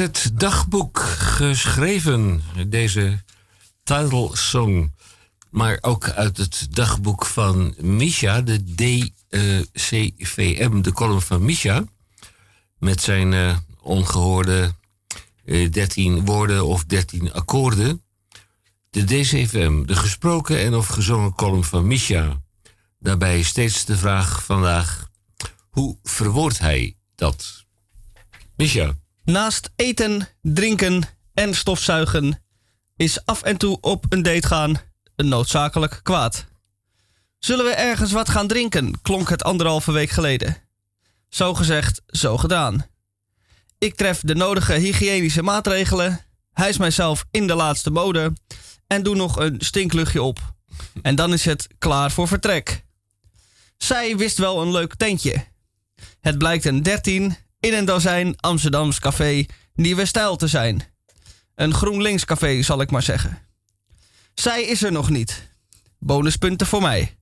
Het dagboek geschreven, deze title song. Maar ook uit het dagboek van Misha, de DCVM, de column van Misha. Met zijn eh, ongehoorde eh, 13 woorden of 13 akkoorden. De DCVM, de gesproken en of gezongen column van Misha. Daarbij steeds de vraag vandaag: hoe verwoordt hij dat? Misha. Naast eten, drinken en stofzuigen is af en toe op een date gaan een noodzakelijk kwaad. Zullen we ergens wat gaan drinken? klonk het anderhalve week geleden. Zo gezegd, zo gedaan. Ik tref de nodige hygiënische maatregelen, hijs mijzelf in de laatste mode en doe nog een stinkluchtje op. En dan is het klaar voor vertrek. Zij wist wel een leuk tentje. Het blijkt een 13 in een dozijn Amsterdams café Nieuwe Stijl te zijn. Een GroenLinks café, zal ik maar zeggen. Zij is er nog niet. Bonuspunten voor mij.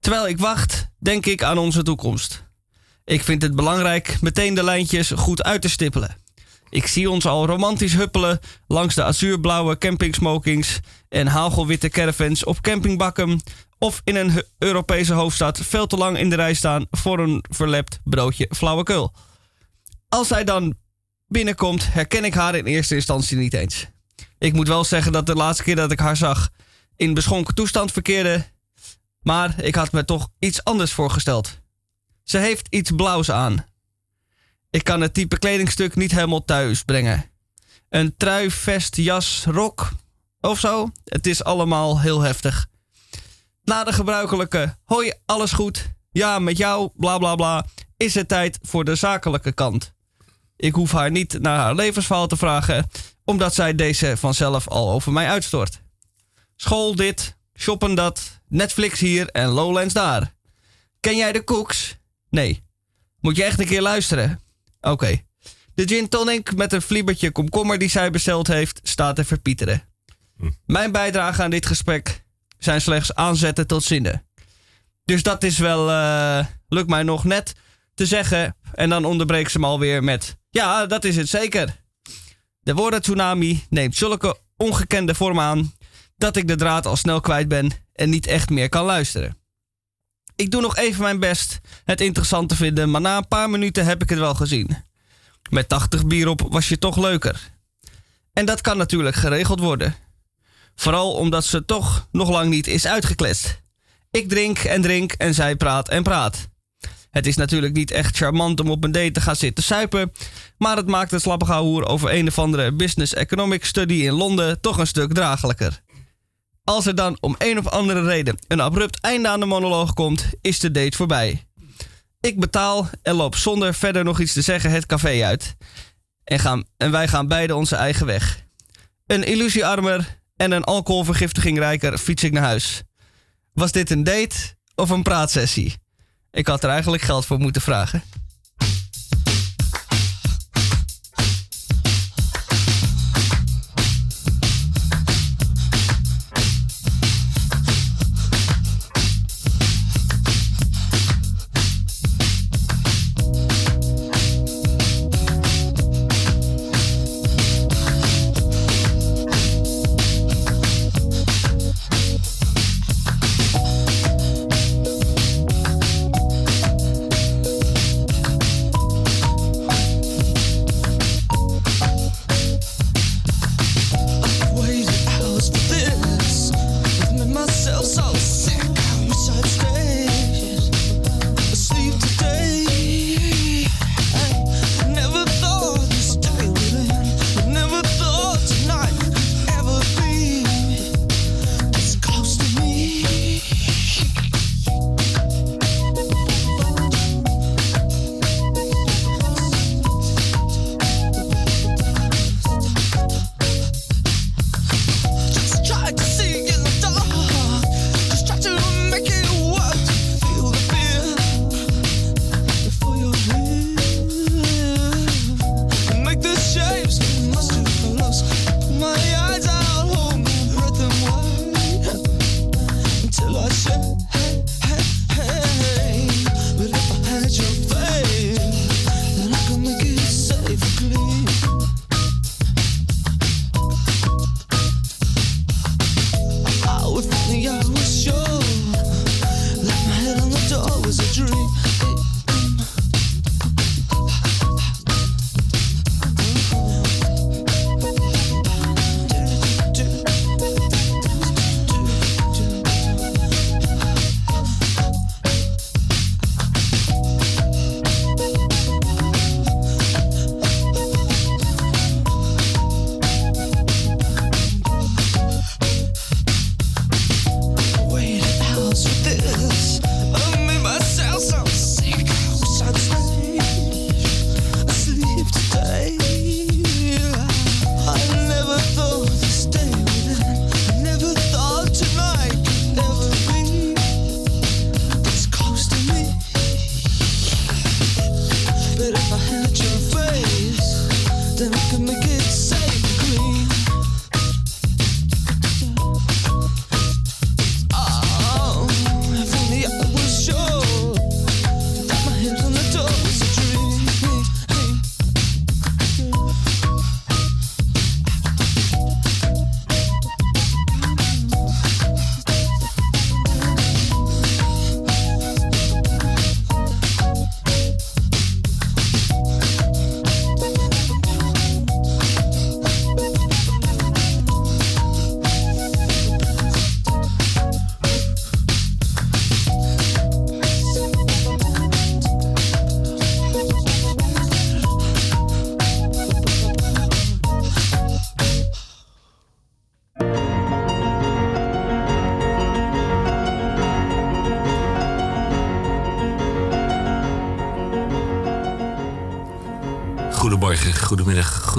Terwijl ik wacht, denk ik aan onze toekomst. Ik vind het belangrijk meteen de lijntjes goed uit te stippelen. Ik zie ons al romantisch huppelen langs de azuurblauwe campingsmokings en hagelwitte caravans op campingbakken of in een Europese hoofdstad veel te lang in de rij staan voor een verlept broodje flauwekul. Als zij dan binnenkomt, herken ik haar in eerste instantie niet eens. Ik moet wel zeggen dat de laatste keer dat ik haar zag in beschonken toestand verkeerde, maar ik had me toch iets anders voorgesteld. Ze heeft iets blauws aan. Ik kan het type kledingstuk niet helemaal thuis brengen. Een trui, vest, jas, rok of zo. Het is allemaal heel heftig. Na de gebruikelijke hoi, alles goed? Ja, met jou, bla bla bla, is het tijd voor de zakelijke kant. Ik hoef haar niet naar haar levensverhaal te vragen, omdat zij deze vanzelf al over mij uitstort. School dit, shoppen dat, Netflix hier en Lowlands daar. Ken jij de koeks? Nee. Moet je echt een keer luisteren? Oké. De gin tonic met een fliebertje komkommer die zij besteld heeft, staat te verpieteren. Mijn bijdrage aan dit gesprek zijn slechts aanzetten tot zinnen. Dus dat is wel, eh, lukt mij nog net te zeggen. En dan onderbreekt ze me alweer met, ja, dat is het zeker. De woorden tsunami neemt zulke ongekende vorm aan dat ik de draad al snel kwijt ben en niet echt meer kan luisteren. Ik doe nog even mijn best het interessant te vinden, maar na een paar minuten heb ik het wel gezien. Met 80 bier op was je toch leuker. En dat kan natuurlijk geregeld worden. Vooral omdat ze toch nog lang niet is uitgekletst. Ik drink en drink en zij praat en praat. Het is natuurlijk niet echt charmant om op een date te gaan zitten suipen, maar het maakt het slappe hoer over een of andere business economic study in Londen toch een stuk draaglijker. Als er dan om een of andere reden een abrupt einde aan de monoloog komt, is de date voorbij. Ik betaal en loop zonder verder nog iets te zeggen het café uit. En, gaan, en wij gaan beide onze eigen weg. Een illusiearmer en een alcoholvergiftiging rijker fiets ik naar huis. Was dit een date of een praatsessie? Ik had er eigenlijk geld voor moeten vragen.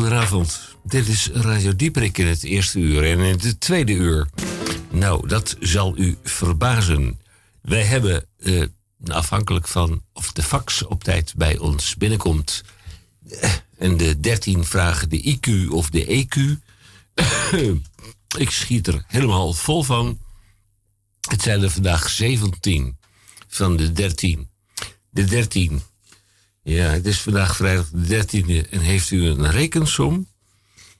Goedenavond. Dit is Radio Dieperik in het eerste uur en in het tweede uur. Nou, dat zal u verbazen. Wij hebben, eh, afhankelijk van of de fax op tijd bij ons binnenkomt... eh, en de 13 vragen de IQ of de EQ... [coughs] ik schiet er helemaal vol van. Het zijn er vandaag 17 van de 13. De 13 ja, het is vandaag vrijdag de 13e en heeft u een rekensom,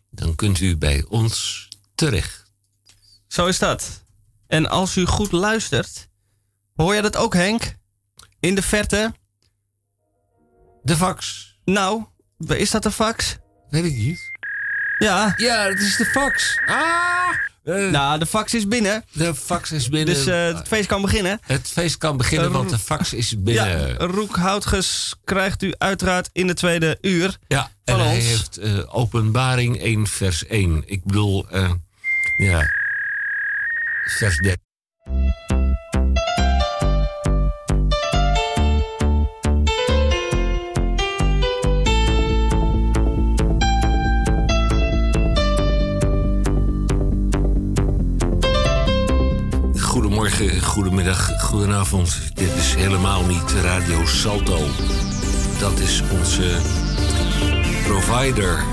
dan kunt u bij ons terecht. Zo is dat. En als u goed luistert, hoor je dat ook, Henk? In de verte? De fax. Nou, is dat de fax? Weet ik niet. Ja. Ja, het is de fax. Ah! Eh, Nou, de fax is binnen. de fax is binnen. Dus eh, het feest kan beginnen. het feest kan beginnen, want de fax is binnen. Ja, Roek Houtges krijgt u uiteraard in de tweede uur. Ja, Van en hij ons. heeft eh, openbaring 1 vers 1. Ik bedoel, eh, ja, vers 13. Goedemorgen, goedemiddag, goedenavond. Dit is helemaal niet Radio Salto. Dat is onze provider.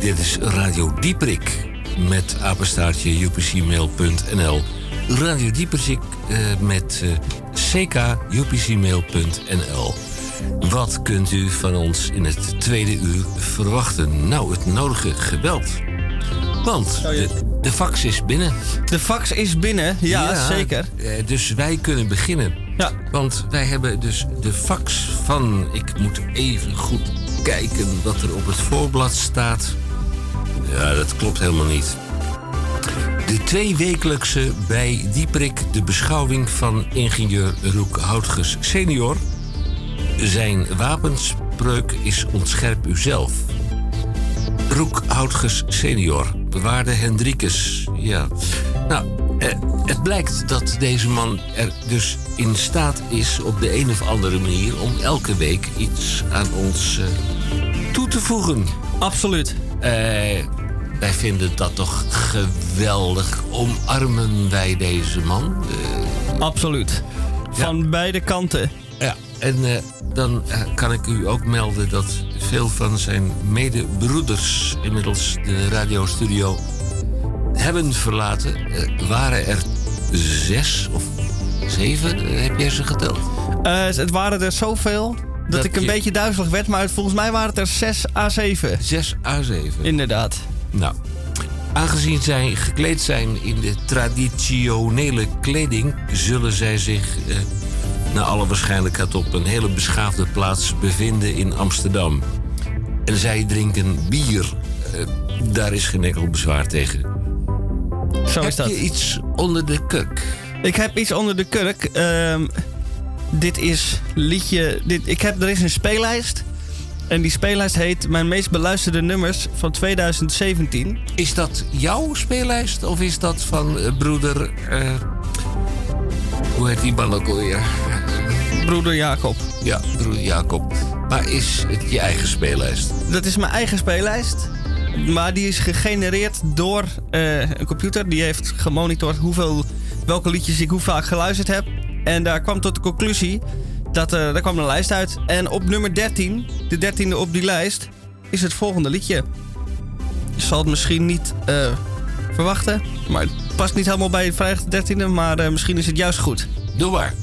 Dit is Radio Dieprik met apenstaartje upcmail.nl. Radio Dieprik eh, met eh, ckupcmail.nl. Wat kunt u van ons in het tweede uur verwachten? Nou, het nodige geweld. Want de, de fax is binnen. De fax is binnen, ja, zeker. eh, dus wij kunnen beginnen. Ja. Want wij hebben dus de fax van. Ik moet even goed kijken wat er op het voorblad staat. Ja, dat klopt helemaal niet. De tweewekelijkse bij Dieprik de beschouwing van ingenieur Roek Houtges senior. Zijn wapenspreuk is ontscherp uzelf. Roek Houtges senior, bewaarde Hendrikus. Ja. Nou, eh, het blijkt dat deze man er dus in staat is op de een of andere manier om elke week iets aan ons eh, toe te voegen. Absoluut. Eh, wij vinden dat toch geweldig. Omarmen wij deze man? Eh, Absoluut. Van beide kanten. ja, en eh, dan eh, kan ik u ook melden dat veel van zijn medebroeders inmiddels de radiostudio hebben verlaten. Eh, waren er zes of zeven, heb jij ze geteld? Het waren er zoveel dat, Dat ik een je- beetje duizelig werd. Maar volgens mij waren het er 6 à 7. Zes à zeven. Inderdaad. Nou, aangezien zij gekleed zijn in de traditionele kleding, zullen zij zich eh, naar alle waarschijnlijkheid op een hele beschaafde plaats bevinden in Amsterdam. En zij drinken bier. Eh, daar is geen enkel bezwaar tegen. Zo is Heb dat. je iets onder de kurk? Ik heb iets onder de kurk. Ehm, dit is liedje. Dit, ik heb, er is een speellijst. En die speellijst heet Mijn meest beluisterde nummers van 2017. Is dat jouw speellijst of is dat van eh, broeder... eh, hoe heet die man ook alweer? Broeder Jacob. Ja, broeder Jacob. Maar is het je eigen speellijst? Dat is mijn eigen speellijst. Maar die is gegenereerd door eh, een computer. Die heeft gemonitord hoeveel, welke liedjes ik hoe vaak geluisterd heb. En daar kwam tot de conclusie dat er daar kwam een lijst uit. En op nummer 13, de dertiende op die lijst, is het volgende liedje. Je zal het misschien niet eh, verwachten. Maar past niet helemaal bij vrijdag de 13e. Maar eh, misschien is het juist goed. Doe maar.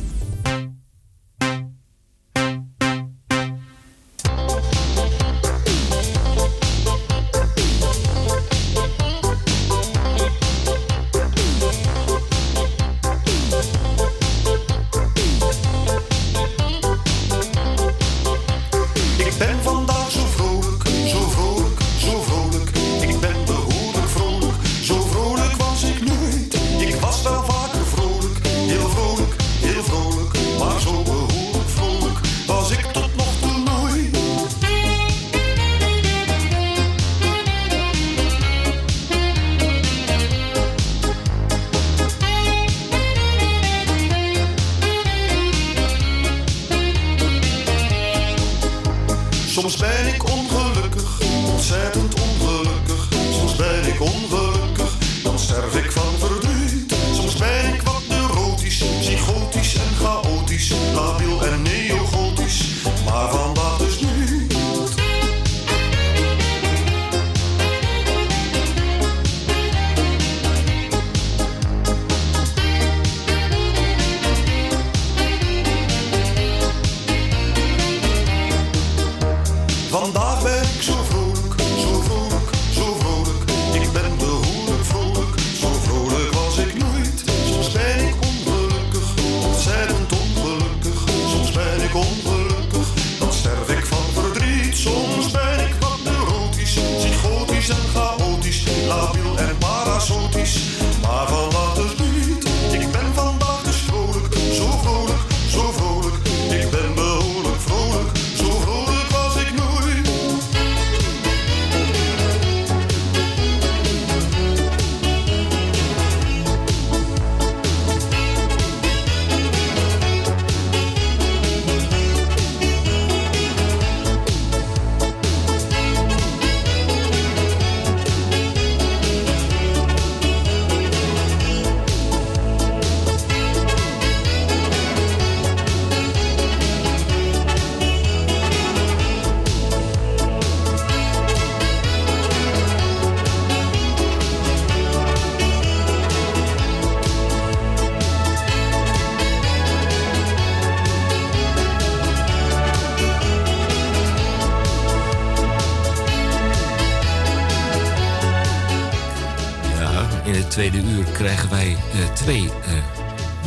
Krijgen wij eh, twee eh,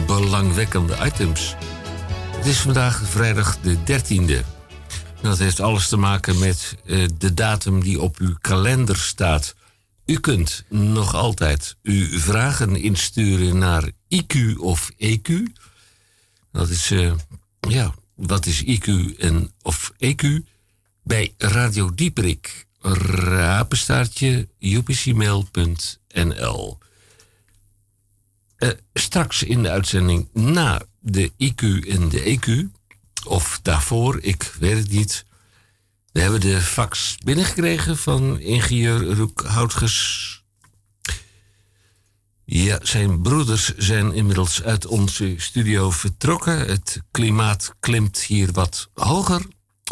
belangwekkende items. Het is vandaag vrijdag de 13e. Dat heeft alles te maken met eh, de datum die op uw kalender staat. U kunt nog altijd uw vragen insturen naar IQ of EQ. Dat is, ja, wat is IQ en of EQ? Bij Radio Dieprik, rapenstaartje, upcmail.nl. Eh, straks in de uitzending na de IQ en de EQ, of daarvoor, ik weet het niet. We hebben de fax binnengekregen van ingenieur Roek Houtges. Ja, zijn broeders zijn inmiddels uit onze studio vertrokken. Het klimaat klimt hier wat hoger.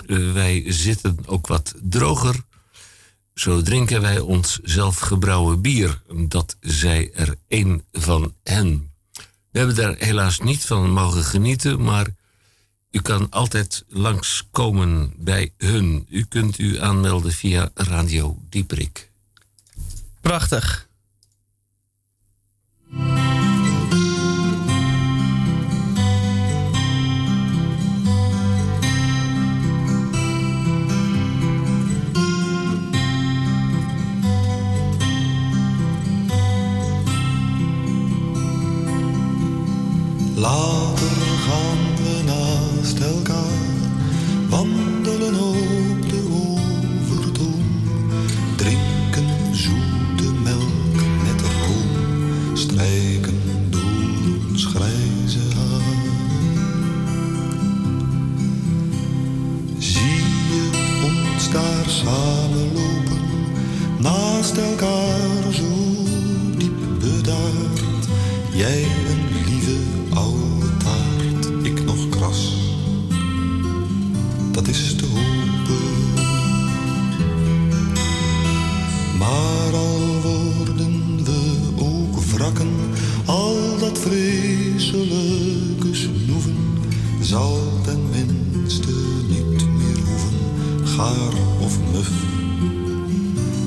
Eh, wij zitten ook wat droger. Zo drinken wij ons zelf gebrouwen bier. Dat zei er één van hen. We hebben daar helaas niet van mogen genieten, maar u kan altijd langskomen bij hun. U kunt u aanmelden via Radio Dieprik. Prachtig. Later gaan we naast elkaar. Wandelen op de overtoom, drinken zoete melk met room, strijken door ons grijze haar. Zie je ons daar samen lopen, naast elkaar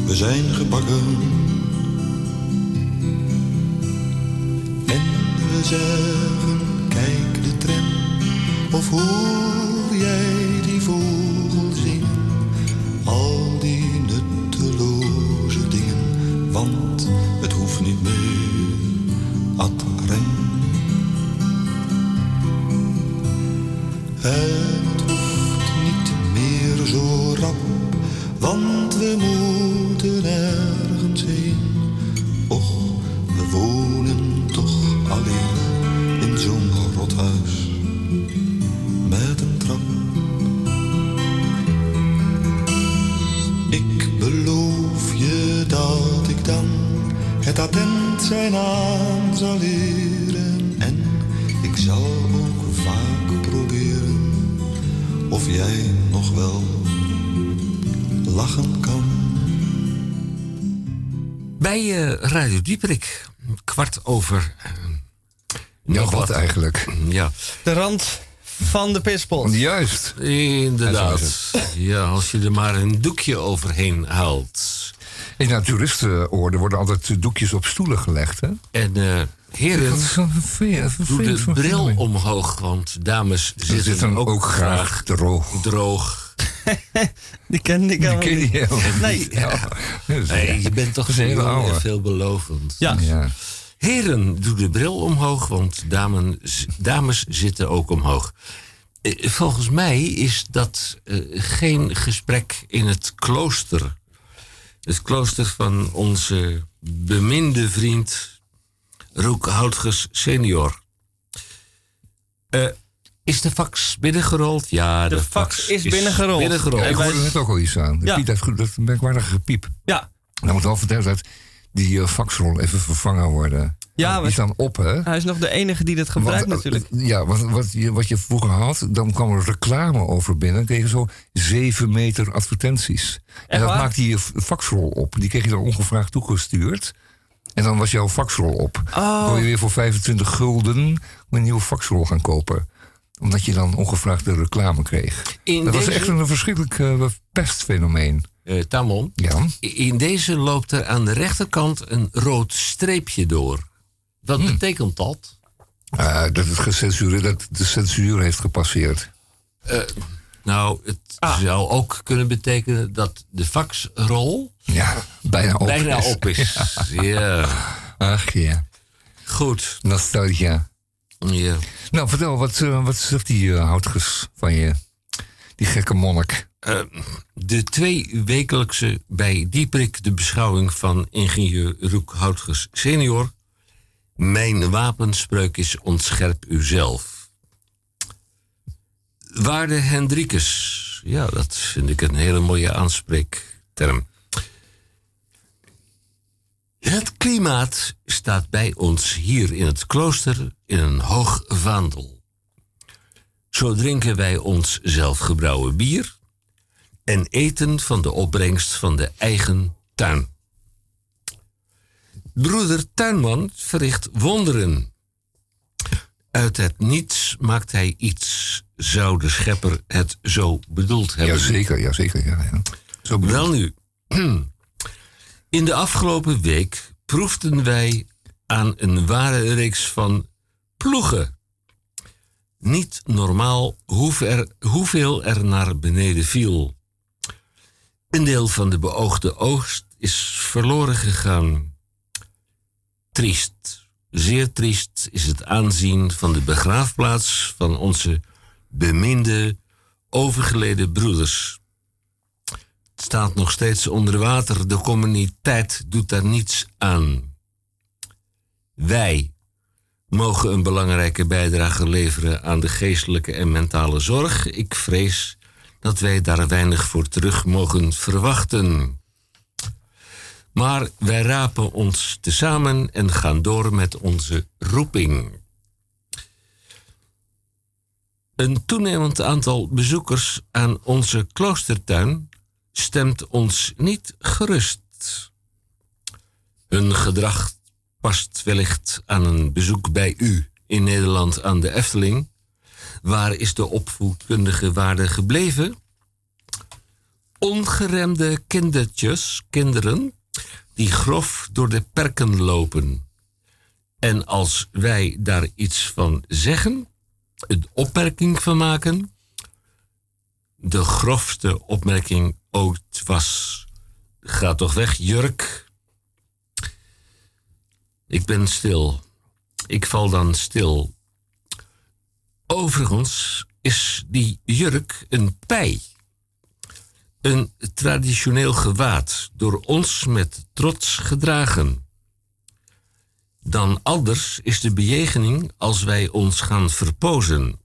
We zijn gebakken. En we zeggen, kijk de tram, of hoor jij die vogel zingen? Al die nutteloze dingen, want het hoeft niet meer ad rem. Het hoeft niet meer zo rap, want we moeten het attent zijn aan zal leren. En ik zal ook vaak proberen of jij nog wel lachen kan. Bij eh, Radio Dieperik, kwart over. eh, nog wat eigenlijk? Ja, De rand van de pispot. Juist. inderdaad. Ja, als je er maar een doekje overheen haalt. In de toeristenorde worden altijd doekjes op stoelen gelegd, hè? En eh, heren, doe de bril omhoog, want dames Ze zitten, zitten ook, ook graag droog. droog. [laughs] Die ken ik Die helemaal ken je niet. helemaal Nee. Ja. Nee, je bent toch oude. veelbelovend. Ja. Ja. Heren, doe de bril omhoog, want dames, dames zitten ook omhoog. Eh, Volgens mij is dat eh, geen gesprek in het klooster. Het klooster van onze beminde vriend Roek Houtges senior. Eh, is de fax binnengerold? Ja, de, De fax is binnengerold. binnengerold. Ja, ik En wij- hoorde net ook al iets aan. Ja. Piet heeft goed, dat merkwaardige gepiep. Ja, Nou moet wel vertellen dat die uh, faxrol even vervangen worden. Ja, die staan op, hè? hij is nog de enige die dit gebruikt Want, eh, natuurlijk. Ja, wat, wat, je, wat je vroeger had, dan kwam er reclame over binnen. Dan kreeg je zo zeven meter advertenties. en dat waar? maakte je faxrol op. Die kreeg je dan ongevraagd toegestuurd. En dan was jouw faxrol op. Oh. Dan kon je weer voor 25 gulden een nieuwe faxrol gaan kopen. Omdat je dan ongevraagde reclame kreeg. In dat was echt een verschrikkelijk eh, pestfenomeen. Eh, Tamon, Ja. in deze loopt er aan de rechterkant een rood streepje door. Wat Hmm. betekent dat? Eh, dat, het gecensureerd, dat de censuur heeft gepasseerd. Nou, het Ah. zou ook kunnen betekenen dat de faxrol Ja, bijna op. bijna is. op is. [laughs] Ja, Ach ja, goed. nostalgia. Ja. Nou, vertel, wat, eh, wat zegt die uh, houtges van je? Die gekke monnik. Eh, de twee wekelijkse bij Dieprik de beschouwing van ingenieur Roek Houtges senior. Mijn wapenspreuk is ontscherp uzelf. Waarde Hendrikus. Ja, dat vind ik een hele mooie aanspreekterm. Het klimaat staat bij ons hier in het klooster in een hoog vaandel. Zo drinken wij ons zelfgebrouwen bier en eten van de opbrengst van de eigen tuin. Broeder Tuinman verricht wonderen. Uit het niets maakt hij iets, zou de schepper het zo bedoeld hebben. Jazeker, jazeker. Ja, ja. Zo Wel nu, in de afgelopen week proefden wij aan een ware reeks van ploegen. Niet normaal hoe hoeveel er naar beneden viel. Een deel van de beoogde oogst is verloren gegaan. Triest, zeer triest is het aanzien van de begraafplaats van onze beminde, overgeleden broeders. Het staat nog steeds onder water. De communiteit doet daar niets aan. Wij mogen een belangrijke bijdrage leveren aan de geestelijke en mentale zorg. Ik vrees dat wij daar weinig voor terug mogen verwachten. Maar wij rapen ons tezamen en gaan door met onze roeping. Een toenemend aantal bezoekers aan onze kloostertuin stemt ons niet gerust. Hun gedrag past wellicht aan een bezoek bij u in Nederland aan de Efteling. Waar is de opvoedkundige waarde gebleven? Ongeremde kindertjes, kinderen, die grof door de perken lopen. En als wij daar iets van zeggen, een opmerking van maken, de grofste opmerking ooit was: Ga toch weg, jurk. Ik ben stil. Ik val dan stil. Overigens is die jurk een pij. Een traditioneel gewaad, door ons met trots gedragen. Dan anders is de bejegening als wij ons gaan verpozen.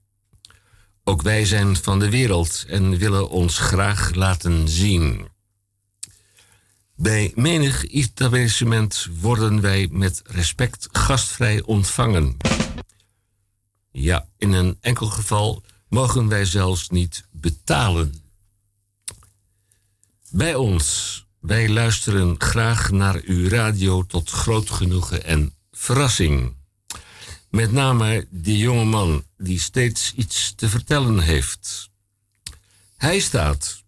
Ook wij zijn van de wereld en willen ons graag laten zien. Bij menig etablissement worden wij met respect gastvrij ontvangen. Ja, in een enkel geval mogen wij zelfs niet betalen bij ons. Wij luisteren graag naar uw radio tot groot genoegen en verrassing. Met name die jonge man die steeds iets te vertellen heeft. Hij staat,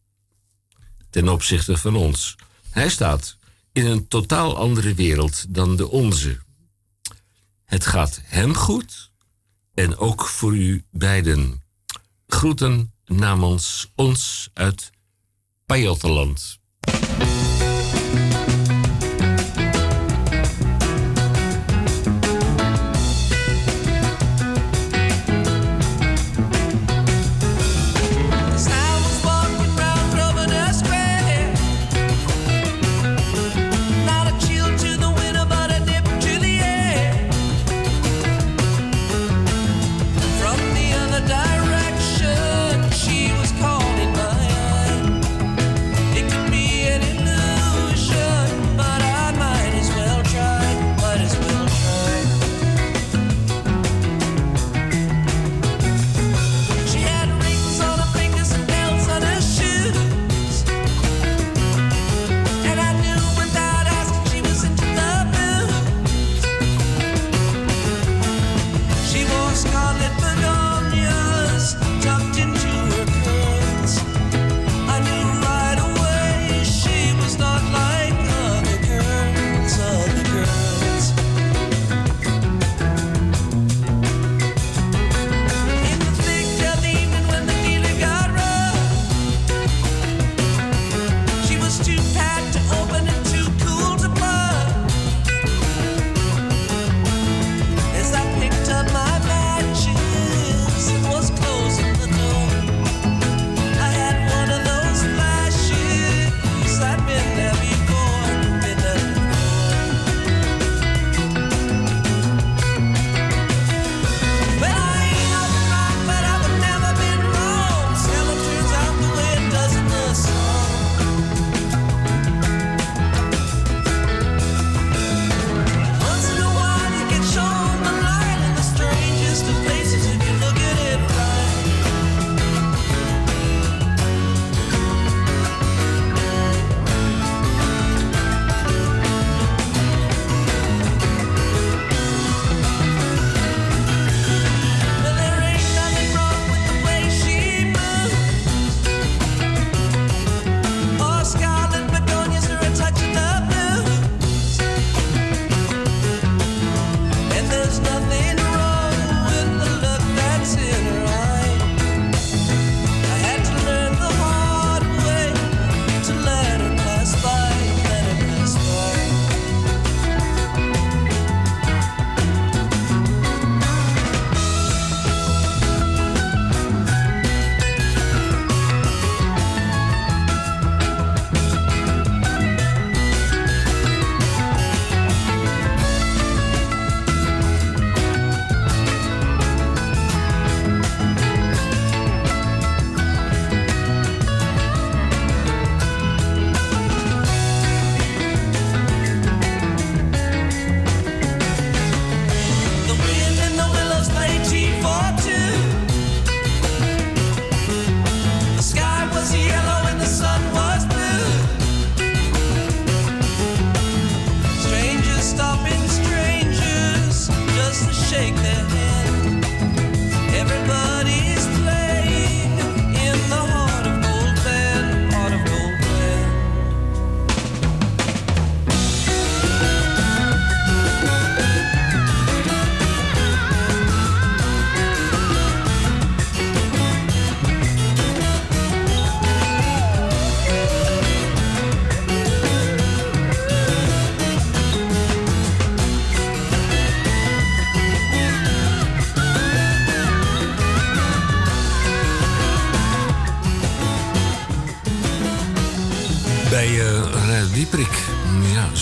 ten opzichte van ons, hij staat in een totaal andere wereld dan de onze. Het gaat hem goed en ook voor u beiden. Groeten namens ons uit Pajoteland.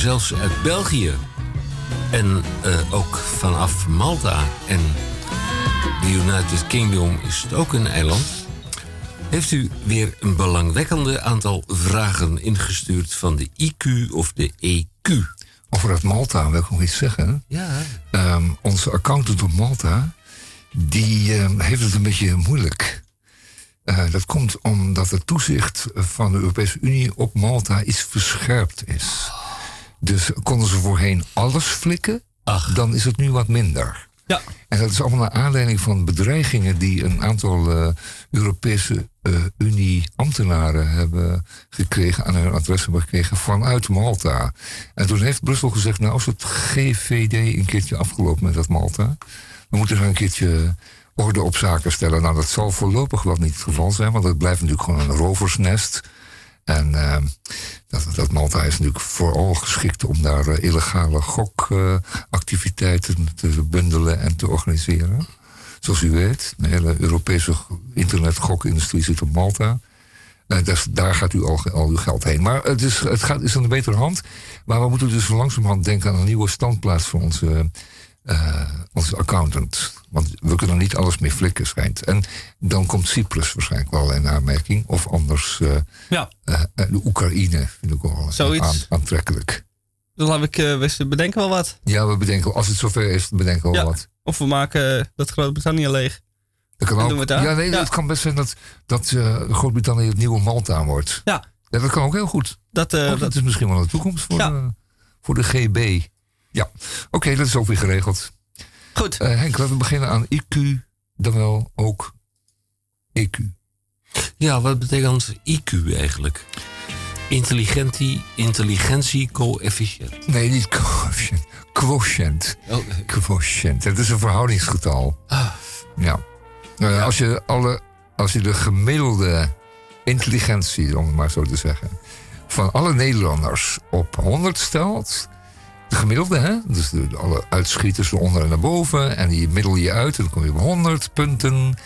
zelfs uit België. En eh, ook vanaf Malta en de United Kingdom is het ook een eiland. Heeft u weer een belangwekkende aantal vragen ingestuurd van de IQ of de EQ? Over dat Malta wil ik nog iets zeggen. Ja. Ehm, onze accountant op Malta, die ehm, heeft het een beetje moeilijk. Eh, dat komt omdat het toezicht van de Europese Unie op Malta iets verscherpt is. Dus konden ze voorheen alles flikken, Ach. dan is het nu wat minder. Ja. En dat is allemaal naar aanleiding van bedreigingen die een aantal eh, Europese eh, Unie-ambtenaren hebben gekregen, aan hun adres hebben gekregen vanuit Malta. En toen heeft Brussel gezegd, nou als het GVD een keertje afgelopen met dat Malta, dan moeten ze een keertje orde op zaken stellen. Nou, dat zal voorlopig wel niet het geval zijn, want het blijft natuurlijk gewoon een roversnest. En eh, dat, dat Malta is natuurlijk vooral geschikt om daar eh, illegale gokactiviteiten te bundelen en te organiseren. Zoals u weet, de hele Europese internetgokindustrie zit op Malta. Dus daar gaat u al, al uw geld heen. Maar het is, het gaat, is aan de betere hand. Maar we moeten dus langzamerhand denken aan een nieuwe standplaats voor onze, eh, onze accountant. Want we kunnen niet alles meer flikken, schijnt. En dan komt Cyprus waarschijnlijk wel in aanmerking. Of anders eh, Ja, eh, de Oekraïne vind ik wel aan- aantrekkelijk. dan laat ik we bedenken wel wat. Ja, we bedenken, als het zover is, bedenken we wel Ja. wat. Of we maken dat Groot-Brittannië leeg. Dat kan ook. ja, nee, Ja. het kan best zijn dat, dat Groot-Brittannië het nieuwe Malta wordt. Ja, Ja, dat kan ook heel goed. dat, dat, dat is misschien wel de toekomst voor, de, voor de GB. Ja, oké, dat is ook weer geregeld. goed. Eh, Henk, laten we beginnen aan IQ, dan wel ook EQ. Ja, wat betekent IQ eigenlijk? Intelligentie, intelligentiecoëfficiënt. Nee, niet quotient. Quotient. Oh, Quotient. Het is een verhoudingsgetal. Ah. Ja. Nou ja, Als, je alle, als je de gemiddelde intelligentie, om het maar zo te zeggen, van alle Nederlanders op 100 stelt. De gemiddelde, hè? Dus de, de- alle uitschieters van onder en naar boven. En die middel je uit en dan kom je op 100 punten.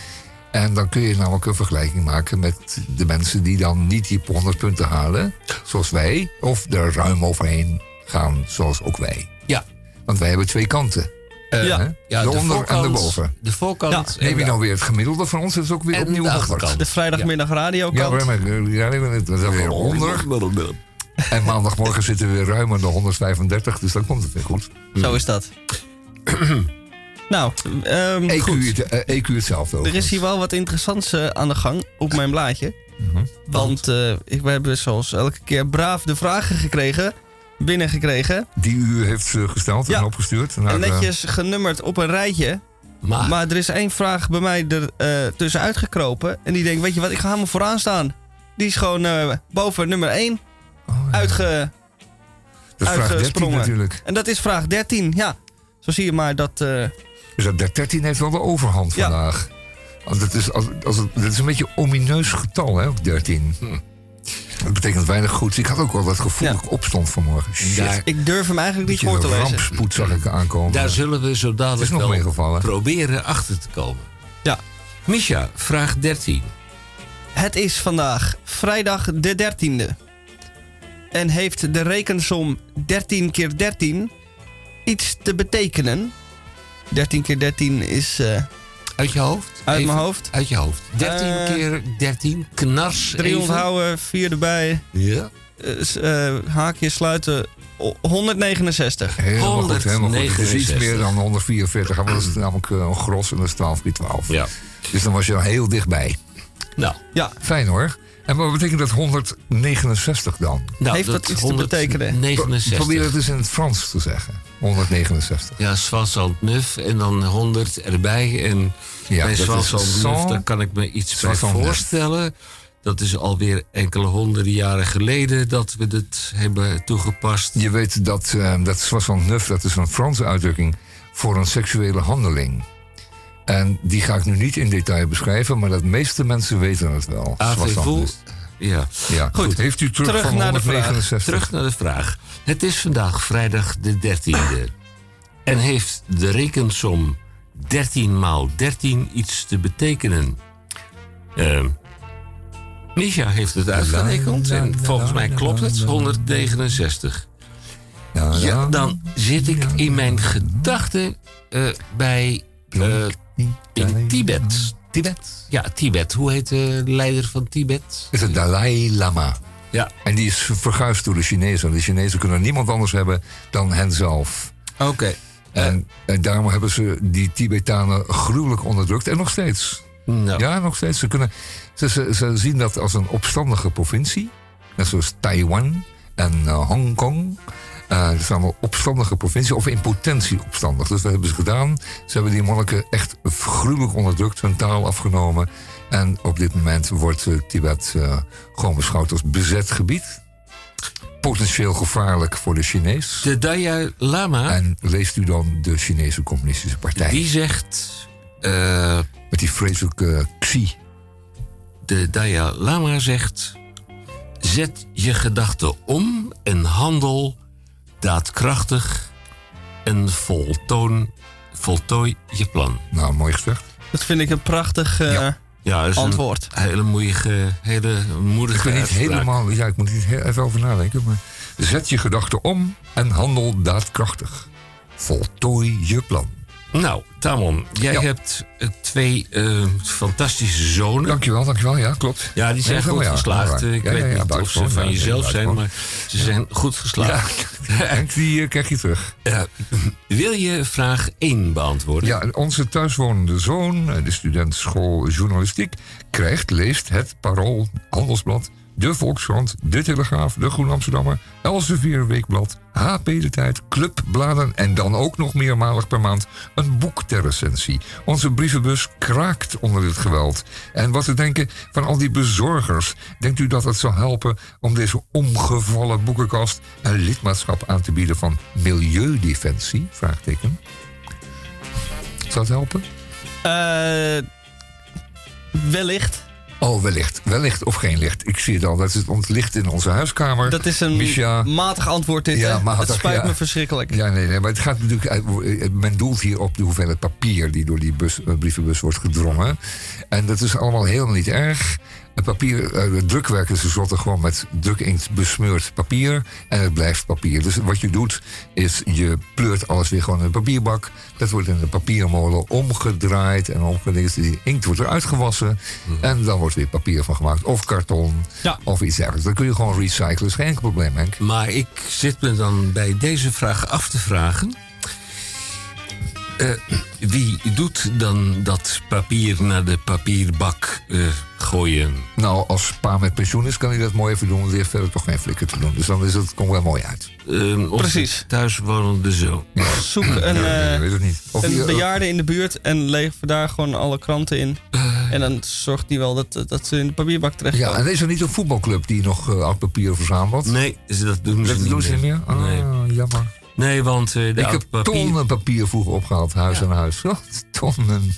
En dan kun je namelijk een vergelijking maken met de mensen die dan niet die 100 punten halen, zoals wij. Of er ruim overheen gaan, zoals ook wij. Ja. Want wij hebben twee kanten. Eh, Ja. Hè? ja, de onder en de boven. De voorkant. Ja. Neem je nou weer het gemiddelde van ons, dat is ook weer En opnieuw de 100. achterkant. De vrijdagmiddag radio Ja, kant. maar, maar, ja, nee, maar dat is weer 100. En maandagmorgen zitten we weer ruim aan de 135, dus dan komt het weer goed. Zo is dat. [clears throat] nou, ehm, EQ, goed. het- eh, EQ hetzelfde Er is hier wel wat interessants eh, aan de gang op mijn blaadje. Mhm. Want eh, ik, we hebben zoals elke keer braaf de vragen gekregen. Binnengekregen. Die u heeft gesteld Ja. en opgestuurd. naar, En netjes genummerd op een rijtje. Maar, Maar er is één vraag bij mij er eh, tussenuit gekropen. En die denkt, weet je wat, ik ga helemaal vooraan staan. Die is gewoon eh, boven nummer 1 oh, ja. uitge... dat is vraag 13 uitgesprongen. natuurlijk. En dat is vraag 13, ja. Zo zie je maar dat... eh, Dus dat 13 heeft wel de overhand Ja. vandaag. Want het is, als, als het, is een beetje een omineus getal, hè, ook 13. Hm. Dat betekent weinig goeds. Ik had ook wel dat gevoel Ja. dat ik opstond vanmorgen. Shit. Daar- ik durf hem eigenlijk niet voor te lezen. rampspoed zag ik aankomen. daar zullen we zo dadelijk wel meegevallen. proberen achter te komen. Ja. Misha, vraag 13. Het is vandaag vrijdag de 13e. En heeft de rekensom 13 keer 13 iets te betekenen? 13 keer 13 is eh, Uit je hoofd? uit Even mijn hoofd. Uit je hoofd. 13 Eh, keer 13. Knars 3 even. onthouden, 4 erbij. Ja. eh, eh, haakje sluiten. O- 169. Helemaal goed, helemaal goed. Het is iets 169. meer dan 144. Maar dat is namelijk een gros en dat is 12 keer 12. Ja. Dus dan was je al heel dichtbij. Nou, Ja, Fijn hoor. En wat betekent dat 169 dan? nou Heeft dat iets te betekenen? 69. Probeer het eens in het Frans te zeggen. 169. Ja, 69 en dan 100 erbij. En Ja, bij dat is 69, cent- daar kan ik me iets bij 69. voorstellen. Dat is alweer enkele honderden jaren geleden dat we dit hebben toegepast. Je weet dat, eh dat 69, dat is een Franse uitdrukking voor een seksuele handeling. En die ga ik nu niet in detail beschrijven, maar de meeste mensen weten het wel. Avez-vous? 69. Ja. Ja, goed. Goed. Heeft u terug, Terug van naar de 169? Terug naar de vraag. Het is vandaag vrijdag de 13e. En heeft de rekensom 13 maal 13 iets te betekenen? Ehm Misha heeft het uitgerekend en volgens mij klopt het. 169. Ja, dan zit ik in mijn gedachten eh, bij in Tibet. Tibet. Ja, Tibet. Hoe heet de leider van Tibet? is het Dalai Lama. Ja. En die is verguisd door de Chinezen. De Chinezen kunnen niemand anders hebben dan henzelf. Oké. En, en daarom hebben ze die Tibetanen gruwelijk onderdrukt. En nog steeds. Nou, Ja, nog steeds. Ze, kunnen, ze, ze, ze zien dat als een opstandige provincie. Net zoals Taiwan en eh, Hongkong. Dat zijn allemaal opstandige provincies. Of in potentie opstandig. Dus dat hebben ze gedaan. Ze hebben die monniken echt gruwelijk onderdrukt. Hun taal afgenomen. En op dit moment wordt eh, Tibet eh, gewoon beschouwd als bezet gebied. Potentieel gevaarlijk voor de Chinees. de Dalai Lama, En leest u dan de Chinese Communistische Partij. die zegt... eh, Met die vreselijke Xi. de Dalai Lama zegt... Zet je gedachten om en handel daadkrachtig en voltoon, voltooi je plan. Nou, mooi gezegd. Dat vind ik een prachtig eh, Ja. Ja, dat is antwoord. een hele moedige, hele Ik moedige ben niet uitspraak. helemaal. Ja, ik moet hier heel even over nadenken. Maar zet je gedachten om en handel daadkrachtig. Voltooi je plan. Nou, Tamon, jij Ja. hebt eh, twee eh, fantastische zonen. Dankjewel, dankjewel. Ja, klopt. Ja, die zijn Ja, goed ja, geslaagd. Ik weet niet of ze van jezelf zijn, maar ze zijn goed geslaagd. [laughs] en die eh, krijg je terug. Wil je vraag 1 beantwoorden? Ja, onze thuiswonende zoon, de student school journalistiek, krijgt, leest het Parool, Handelsblad, de Volkskrant, de Telegraaf, de Groen Amsterdammer, Elsevier Weekblad, HP De Tijd, Clubbladen en dan ook nog meermalig per maand een boek ter recensie. Onze brievenbus kraakt onder dit geweld. En wat te denken van al die bezorgers? Denkt u dat het zal helpen om deze omgevallen boekenkast een lidmaatschap aan te bieden van Milieudefensie? Vraagteken. Zou het helpen? Eh, wellicht. Oh, wellicht. Wellicht of geen licht. Ik zie het al. Dat is het licht in onze huiskamer. Dat is een Misha. matig antwoord dit, Ja, matig, Het spijt ja. me verschrikkelijk. Ja, nee, nee. Maar het gaat natuurlijk... uit- Men doelt hier op de hoeveelheid papier... die door die bus, eh, brievenbus wordt gedrongen. En dat is allemaal helemaal niet erg. Het papier, eh, het drukwerk is tenslotte gewoon met drukinkt besmeurd papier. En het blijft papier. Dus wat je doet, is je pleurt alles weer gewoon in een papierbak. Dat wordt in een papiermolen omgedraaid en omgedingd. Die inkt wordt eruit gewassen. En dan wordt weer papier van gemaakt. Of karton. Ja. Of iets dergelijks. Dan kun je gewoon recyclen. is geen enkel probleem, Henk. Maar ik zit me dan bij deze vraag af te vragen. Eh, wie doet dan dat papier naar de papierbak eh, gooien? Nou, als pa met pensioen is, kan hij dat mooi even doen. Want die heeft verder toch geen flikker te doen. Dus dan is het, komt wel mooi uit. Onze Precies. Thuiswonende zoon. Zoek een, Ja, eh, ik weet het niet. Of een eh, bejaarde in de buurt en lever daar gewoon alle kranten in. En dan zorgt hij wel dat, dat ze in de papierbak terechtkomen. ja, en is er niet een voetbalclub die nog oud papier verzamelt? Nee, ze- dat doen ze Dat niet doen ze niet meer? Ah, Nee. jammer. Nee, want eh, de ik heb papier... tonnen papier vroeger opgehaald, huis aan huis. [laughs] Oh, tonnen.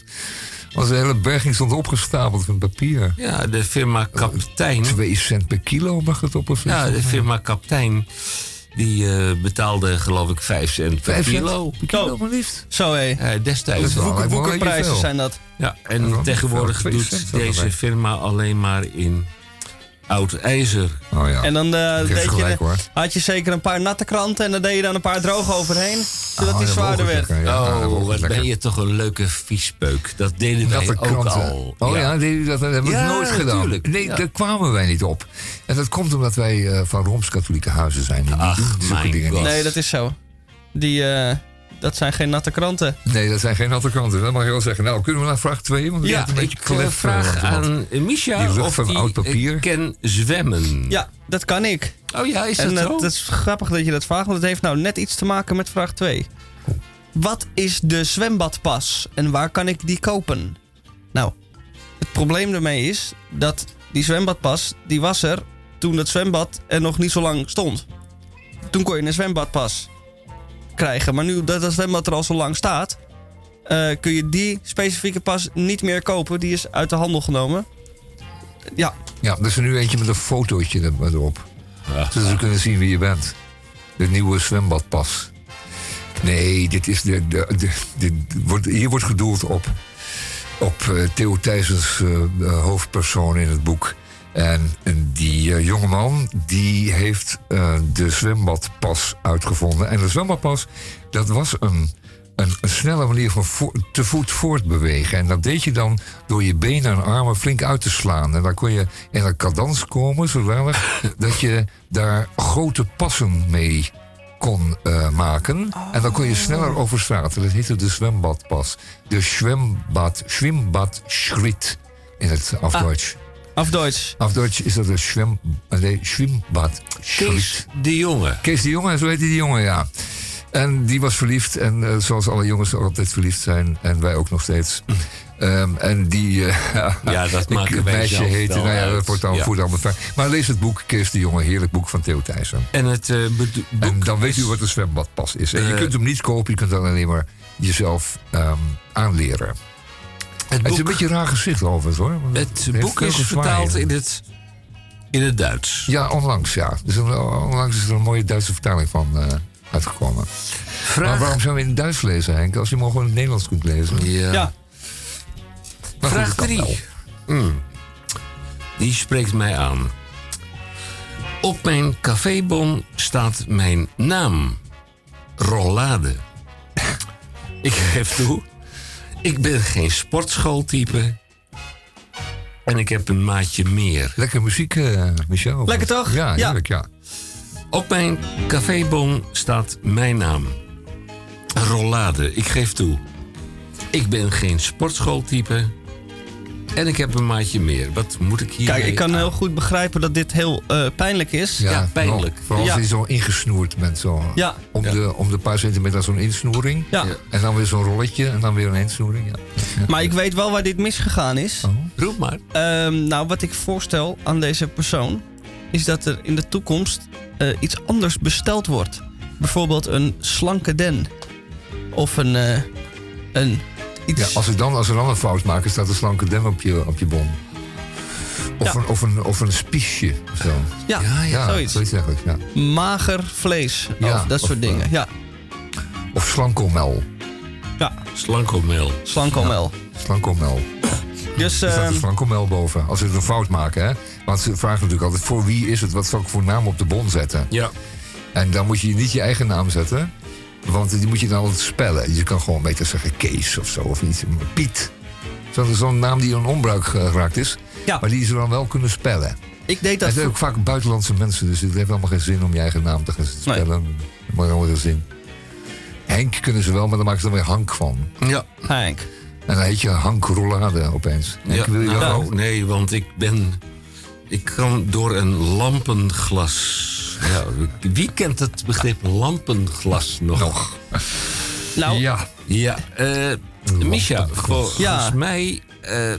Als een hele berging stond opgestapeld van papier. Ja, de firma Kaptein. Twee cent per kilo mag het op of zo? Ja, de firma Kaptein. Die eh, betaalde geloof ik 5 cent per Vijf cent kilo. per kilo, Oh. maar liefst. Zo hé. Eh, destijds Dat zijn dat. Ja, en tegenwoordig doet deze firma alleen maar in oud ijzer. Oh ja. En dan eh, deed je, gelijk, hoor. had je zeker een paar natte kranten en dan deed je dan een paar droog overheen. Zodat Oh, die zwaarder werd. lekker, ja. Ja, oh, mogelijk wat lekker. ben je toch een leuke viespeuk. Dat deden wij Natte ook kranten. al. Oh ja, deden dat, dat hebben we Ja, nooit gedaan. Nee, Ja. daar kwamen wij niet op. En dat komt omdat wij eh, van Rooms-Katholieke huizen zijn. Die Ach, zulke mijn dingen. Nee, dat is zo. Die, eh, dat zijn geen natte kranten. Nee, dat zijn geen natte kranten. Dat mag je wel zeggen. Nou, kunnen we naar vraag 2? Want ik Ja, heb een beetje ik eh, klef, vraag eh, want- aan Misha die of van die oud papier. eh, kan zwemmen. Ja, dat kan ik. Oh ja, is dat En zo? het is grappig dat je dat vraagt, want het heeft nou net iets te maken met vraag 2. Wat is de zwembadpas en waar kan ik die kopen? Nou, het probleem daarmee is dat die zwembadpas, die was er toen het zwembad er nog niet zo lang stond. Toen kon je een zwembadpas krijgen, maar nu dat het zwembad er al zo lang staat, eh, kun je die specifieke pas niet meer kopen. Die is uit de handel genomen. Ja, Ja, er is er nu eentje met een fotootje er- erop. Ja. Zodat ze kunnen zien wie je bent. De nieuwe zwembadpas. Nee, dit is de, de, de, de- wordt, hier wordt gedoeld op, op eh, Theo Thijsens eh, hoofdpersoon in het boek. En, die eh, jongeman die heeft eh, de zwembadpas uitgevonden. En de zwembadpas, dat was een, een, een snelle manier van vo- te voet voortbewegen. En dat deed je dan door je benen en armen flink uit te slaan. En dan kon je in een cadans komen, zodanig [laughs] dat je daar grote passen mee kon eh, maken. En dan kon je sneller over straat. Dat heette de zwembadpas. De zwembad, zwembadschritt in het afduits. Af Duits. Afduits is dat een zwem, nee, zwembad. Kees de Jonge. Kees de Jonge, zo heet hij die jongen, ja. En die was verliefd. En eh, zoals alle jongens altijd verliefd zijn. En wij ook nog steeds. Ehm, en die... eh, [laughs] Ja, dat [laughs] het wij meisje heette, wel nou ja, dat wordt dan Ja. voor fijn. Maar lees het boek Kees de Jonge, heerlijk boek van Theo Thijssen. En het boek En dan weet u wat een zwembadpas is. En je kunt hem niet kopen, je kunt dan alleen maar jezelf ehm, aanleren. Het Het is een beetje een raar gezicht overigens hoor. want het heeft boek is vertaald in het, in het Duits. Ja, onlangs ja. Dus onlangs is er een mooie Duitse vertaling van eh, uitgekomen. Maar waarom zou je in het Duits lezen, Henk? Als je hem gewoon in het Nederlands kunt lezen. ja. Ja. Vraag dat kan 3. wel. Die spreekt mij aan. Op mijn cafébon staat mijn naam. Rollade. [laughs] ik geef toe. Ik ben geen sportschooltype. En ik heb een maatje meer. Lekker muziek, eh, Michel. Lekker toch? Ja, Ja. heerlijk, ja. Op mijn cafébon staat mijn naam. Rollade, ik geef toe. Ik ben geen sportschooltype. En ik heb een maatje meer. Wat moet ik hier Kijk, ik kan heel goed begrijpen dat dit heel eh, pijnlijk is. Ja, pijnlijk. Vooral, vooral Ja. als je zo ingesnoerd bent. Zo. Ja. Om, De, om de paar centimeter zo'n insnoering. Ja. Ja. En dan weer zo'n rolletje en dan weer een insnoering. Ja. Maar ik weet wel waar dit misgegaan is. Oh. Roep maar. Ehm, nou, wat ik voorstel aan deze persoon is dat er in de toekomst eh, iets anders besteld wordt. Bijvoorbeeld een slanke den. Of een, eh, een iets. Ja, als, ik dan, als we dan een fout maken, staat een slanke den op je, op je bon. Of, Ja. een, of, een, of een spiesje. of Zo. ja, Ja, zoiets. zoiets eigenlijk. Ja. Mager vlees. Ja, of dat of, soort dingen. eh, Ja, Of slankomel. ja. Slankomel. slankomel. Slankomel. Dus Er staat ehm, een slankomel boven. Als ze het een fout maken, hè. Want ze vragen natuurlijk altijd, voor wie is het? Wat zal ik voor naam op de bon zetten? Ja. En dan moet je niet je eigen naam zetten. Want die moet je dan altijd spellen. Je kan gewoon beter zeggen Kees of zo. Of iets. Piet. Zo'n zo'n naam die in onbruik geraakt is. Ja. Maar die ze dan wel kunnen spellen. ik deed dat. Het zijn ook vaak buitenlandse mensen. Dus het heeft helemaal geen zin om je eigen naam te gaan spellen. Dat maakt helemaal geen zin. Henk kunnen ze wel, maar dan maken ze er weer Hank van. Ja. Henk. En dan heet je Hank Roulade opeens. Henk, ja. wil je nou, ook? nee, want ik ben... Ik kan door een lampenglas... Ja, wie kent het begrip lampenglas nog? Nou, Ja. Ja, eh Misha, vol- Ja. volgens mij eh,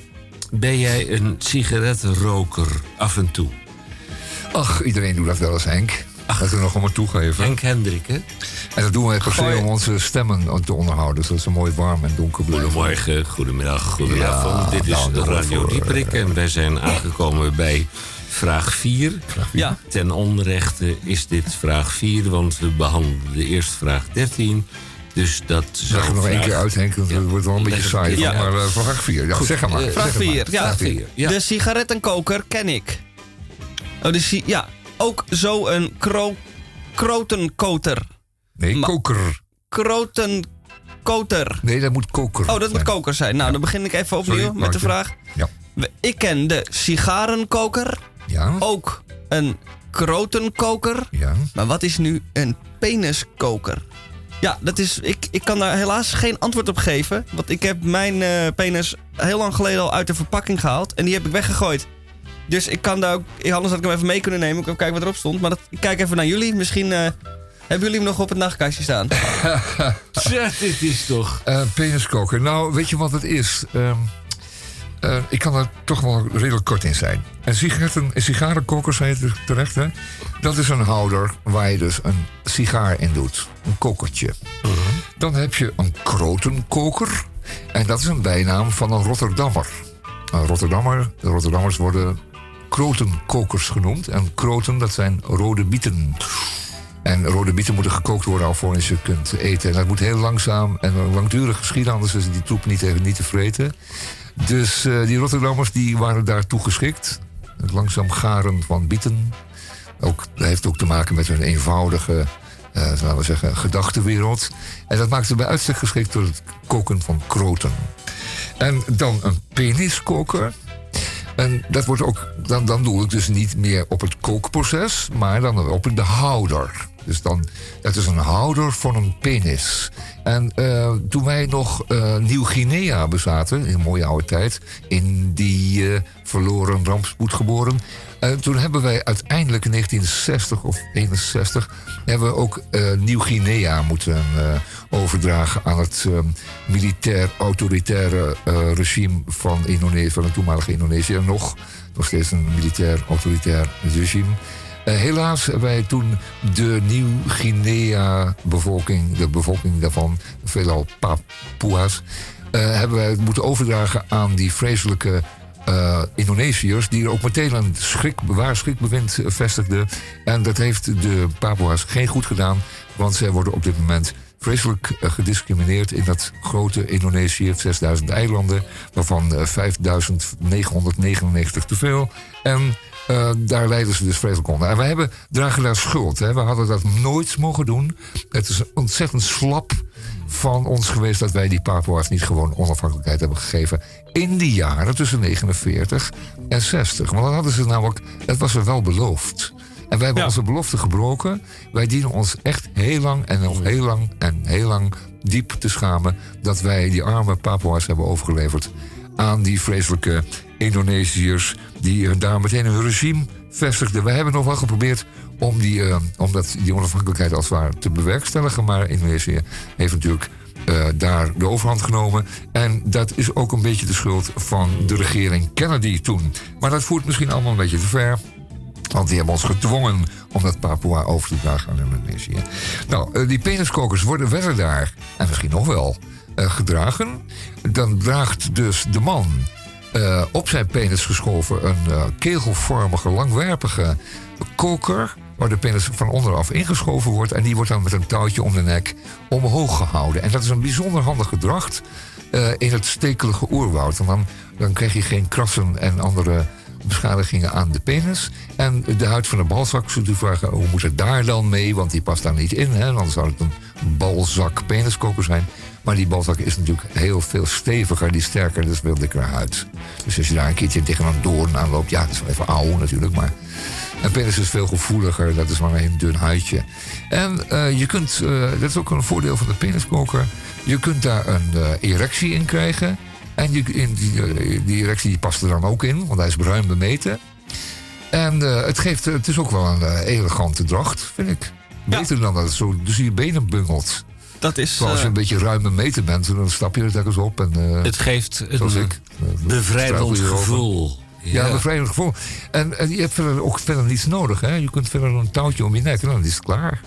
ben jij een sigarettenroker af en toe. Ach, iedereen doet dat wel eens, Henk. Dat we nog allemaal toegeven. Henk Hendrik, hè? En dat doen we per se om onze stemmen te onderhouden. Zodat ze mooi warm en donker blijven. Goedemorgen, goedemiddag, goedenavond. Ja, Dit is nou, dank Radio voor, Dieperik en wij zijn aangekomen bij vraag 4. ja. Ten onrechte is dit vraag 4, want we behandelen de eerste vraag 13. Dus dat Zeg zou het nog één keer uit, Henk. Want het wordt wel een beetje saai. van, keer Maar uh, vraag 4. Ja, zeg maar. eh, Vraag het maar. 4. Ja. Vraag vier, ja. De sigarettenkoker ken ik. Oh, de ja. Ook zo een kro krotenkoter. Nee, Ma- koker. Krotenkoter. Nee, dat moet koker Oh, dat moet koker zijn. Nou, dan begin ik even opnieuw Sorry, met de vraag. Ja. Ik ken de sigarenkoker. Ja, Ook een krotenkoker. ja. Maar wat is nu een peniskoker? Ja, dat is, ik, ik kan daar helaas geen antwoord op geven. Want ik heb mijn eh, penis heel lang geleden al uit de verpakking gehaald. En die heb ik weggegooid. Dus ik kan daar ook... Anders had ik hem even mee kunnen nemen. Ik kan kijken wat erop stond. Maar dat, ik kijk even naar jullie. Misschien eh, hebben jullie hem nog op het nachtkastje staan. [laughs] Tja, dit is toch... Eh, peniskoker. Nou, weet je wat het is? Ehm, eh, ik kan er toch wel redelijk kort in zijn. Een, sigaretten, een sigarenkoker, zei je terecht, hè? Dat is een houder waar je dus een sigaar in doet. Een kokertje. Dan heb je een krotenkoker. En dat is een bijnaam van een Rotterdammer. Een Rotterdammer, de Rotterdammers worden krotenkokers genoemd. En kroten, dat zijn rode bieten. En rode bieten moeten gekookt worden alvorens je kunt eten. En dat moet heel langzaam en langdurig geschieden, anders is die troep niet, even niet te vreten. Dus eh, die Rotterdammers die waren daartoe geschikt. Het langzaam garen van bieten. Ook, dat heeft ook te maken met hun eenvoudige eh, laten we zeggen, gedachtenwereld. En dat maakte bij uitstek geschikt door het koken van kroten. En dan een peniskoker. En dat wordt ook, dan, dan doe ik dus niet meer op het kookproces, maar dan op de houder. Dus dan, dat is een houder voor een penis. En eh, toen wij nog eh, Nieuw-Guinea bezaten, in een mooie oude tijd, in die eh, verloren rampspoed geboren. toen hebben wij uiteindelijk in 1960 of 61 hebben we ook Nieuw-Guinea moeten overdragen aan het militair autoritaire regime van, Indonesië, van het toenmalige Indonesië. En nog, nog steeds een militair autoritair regime. Eh, helaas wij toen de Nieuw-Guinea-bevolking, de bevolking daarvan, veelal Papua's, eh, hebben wij moeten overdragen aan die vreselijke eh, Indonesiërs, die er ook meteen een schrik, waar schrikbewind eh, vestigden. En dat heeft de Papua's geen goed gedaan, want zij worden op dit moment vreselijk gediscrimineerd in dat grote Indonesië, 6000 eilanden, waarvan eh, 5999 te veel. En eh, daar leiden ze dus vreselijk onder. En wij hebben, dragen daar schuld. Hè. We hadden dat nooit mogen doen. Het is ontzettend slap van ons geweest dat wij die Papua's niet gewoon onafhankelijkheid hebben gegeven. In die jaren tussen 49 en 60. Want dan hadden ze namelijk, het was er wel beloofd. En wij hebben Ja. onze belofte gebroken. Wij dienen ons echt heel lang en nog heel lang en heel lang diep te schamen dat wij die arme Papua's hebben overgeleverd aan die vreselijke Indonesiërs die eh, daar meteen hun regime vestigden. Wij hebben nog wel geprobeerd om die, eh, om dat, die onafhankelijkheid als het ware te bewerkstelligen, maar Indonesië heeft natuurlijk eh, daar de overhand genomen. En dat is ook een beetje de schuld van de regering Kennedy toen. Maar dat voert misschien allemaal een beetje te ver. Want die hebben ons gedwongen om dat Papua over te dragen aan Indonesië. Nou, die peniskokers worden verder daar, en misschien nog wel, gedragen. Dan draagt dus de man eh, op zijn penis geschoven een eh, kegelvormige, langwerpige koker. Waar de penis van onderaf ingeschoven wordt. En die wordt dan met een touwtje om de nek omhoog gehouden. En dat is een bijzonder handig gedrag eh, in het stekelige oerwoud. En dan, dan krijg je geen krassen en andere beschadigingen aan de penis. En de huid van de balzak, zult u vragen, hoe moet het daar dan mee? Want die past daar niet in, hè? dan zou het een balzak peniskoker zijn. Maar die balzak is natuurlijk heel veel steviger, die sterker, dus veel dikkere huid. Dus als je daar een keertje tegen een doorn aan loopt, ja, dat is wel even ouw natuurlijk, maar... Een penis is veel gevoeliger, dat is maar een dun huidje. En eh, je kunt, eh, dat is ook een voordeel van de peniskoker, je kunt daar een eh, erectie in krijgen. En je, in die, die erectie die past er dan ook in, want hij is ruim bemeten. En het, geeft, het is ook wel een elegante dracht, vind ik. Ja. Beter dan dat het zo dus je benen bungelt. Dat is... Terwijl als je eh, een beetje ruim bemeten bent, dan stap je er telkens op. En, eh, Het geeft zoals een ik. eh, bevrijdend gevoel. Ja, een bevrijdend gevoel. En, en je hebt verder ook verder niets nodig. Hè? Je kunt verder een touwtje om je nek en dan is het klaar.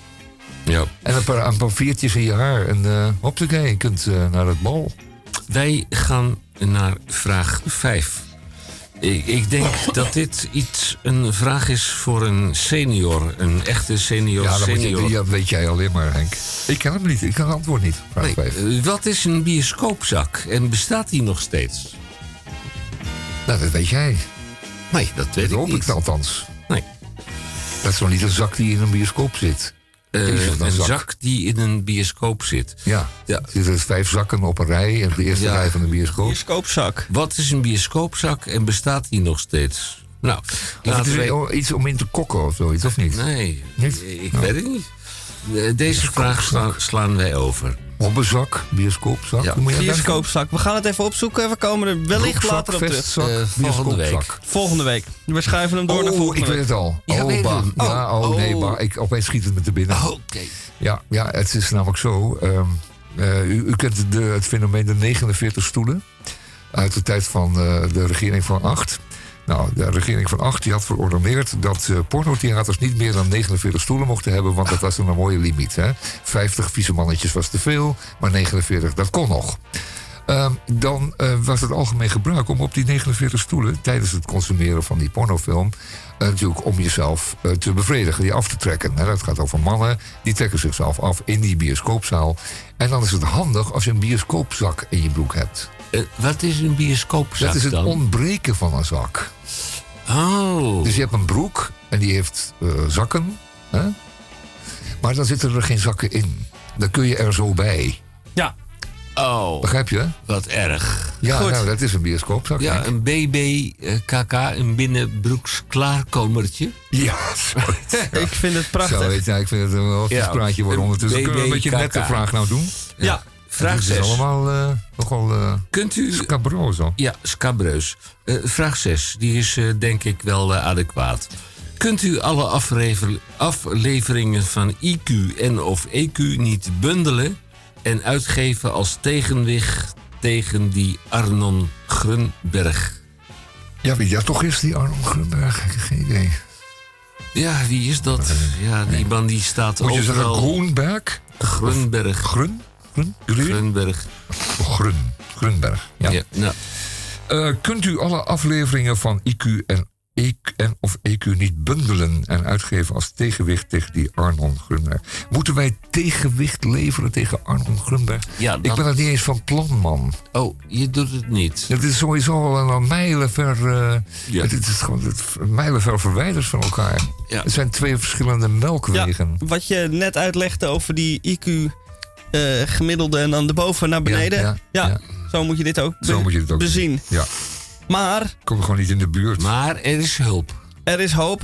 Ja. En een paar, een paar viertjes in je haar. En uh, hoppakee, je kunt eh, naar het bal. Wij gaan naar vraag 5. Ik, ik denk dat dit iets een vraag is voor een senior. Een echte senior Ja, dat, senior. je, ja, weet jij alleen maar, Henk. Ik ken het niet. Ik kan het antwoord niet. Vraag Nee, eh, wat is een bioscoopzak en bestaat die nog steeds? Nou, dat weet jij. Nee, dat weet Dat ik hoop ik althans. Nee. Dat is nog niet een zak die in een bioscoop zit. Eh, een zak. die in een bioscoop zit. Ja. Ja. Er zitten vijf zakken op een rij. En de eerste Ja. rij van de bioscoop. Bioscoopzak. Wat is een bioscoopzak en bestaat die nog steeds? Nou, Of het laten is we... oh, iets om in te kokken of zoiets, of niet? Nee, Niet? ik Nou. weet het niet. Eh, Deze vraag sla- slaan wij over. Hobbenzak, bioscoopzak. Ja. Bioscoopzak. We gaan het even opzoeken. We komen er wellicht Broekzak, later op terug. vestzak, Eh, volgende bioscoopzak. Volgende week. We schuiven hem door naar Oh, volgende ik weet week. het al. Ja, oh, bah. Ja, oh, Oh, nee, oh. bah. Ik, opeens schiet het me te binnen. Oké. Ja, ja, het is namelijk zo. ehm, eh, u, u kent de, het fenomeen de 49 stoelen. Uit de tijd van eh, de regering van Acht. Nou, de regering van Acht die had verordeneerd dat eh, pornotheaters niet meer dan 49 stoelen mochten hebben, want dat was een mooie limiet. Hè? 50 vieze mannetjes was te veel, maar 49, dat kon nog. Ehm, dan eh, was het algemeen gebruik om op die 49 stoelen tijdens het consumeren van die pornofilm eh, natuurlijk om jezelf te bevredigen, die af te trekken. Dat gaat over mannen, die trekken zichzelf af in die bioscoopzaal. En dan is het handig als je een bioscoopzak in je broek hebt. Eh, wat is een bioscoopzak dat is het dan? ontbreken van een zak. Oh, Dus je hebt een broek en die heeft eh, zakken. Hè? Maar dan zitten er geen zakken in. Dan kun je er zo bij. Ja, Oh, Begrijp je? wat erg. Ja, Goed. nou, dat is een bioscoopzak. Ja, een BBKK, een binnenbroeks klaarkomertje. ja [laughs] ik vind het prachtig. Zo, weet je, ik vind het een wel Ja, een praatje worden een ondertussen. Kunnen we een beetje een BBKK. nette vraag nou doen? ja. Vraag Het is 6. allemaal eh, nogal eh Kunt u... scabroso. Ja, scabreus. Eh, vraag 6, die is eh, denk ik wel eh, adequaat. Kunt u alle aflever- afleveringen van IQ en of EQ niet bundelen en uitgeven als tegenwicht tegen die Arnon Grunberg? Ja, wie dat toch is, die Arnold Grunberg? Ik heb geen idee. Ja, wie is dat? Ja, die man die staat Moet je zeggen overal. Groenberg? Grunberg. Grun? Grun? Grun? Grunberg. Grun. Grunberg. Ja. Ja. Eh, kunt u alle afleveringen van IQ en, EQ en of EQ niet bundelen en uitgeven als tegenwicht tegen die Arnold Grunberg? Moeten wij tegenwicht leveren tegen Arnold Grunberg? Ja, Ik ben er niet eens van plan, man. oh, je doet het niet. Het is sowieso al een mijlenver, eh Ja. het, het is gewoon het, mijlenver verwijderd van elkaar. Ja. Het zijn twee verschillende Ja, melkwegen. wat je net uitlegde over die IQ gemiddelde en dan de boven naar beneden. ja, Ja, ja. zo moet je dit ook, Zo moet je het ook bezien. zien. Ja, Maar kom er gewoon niet in de buurt. Maar er is hulp. er is hoop.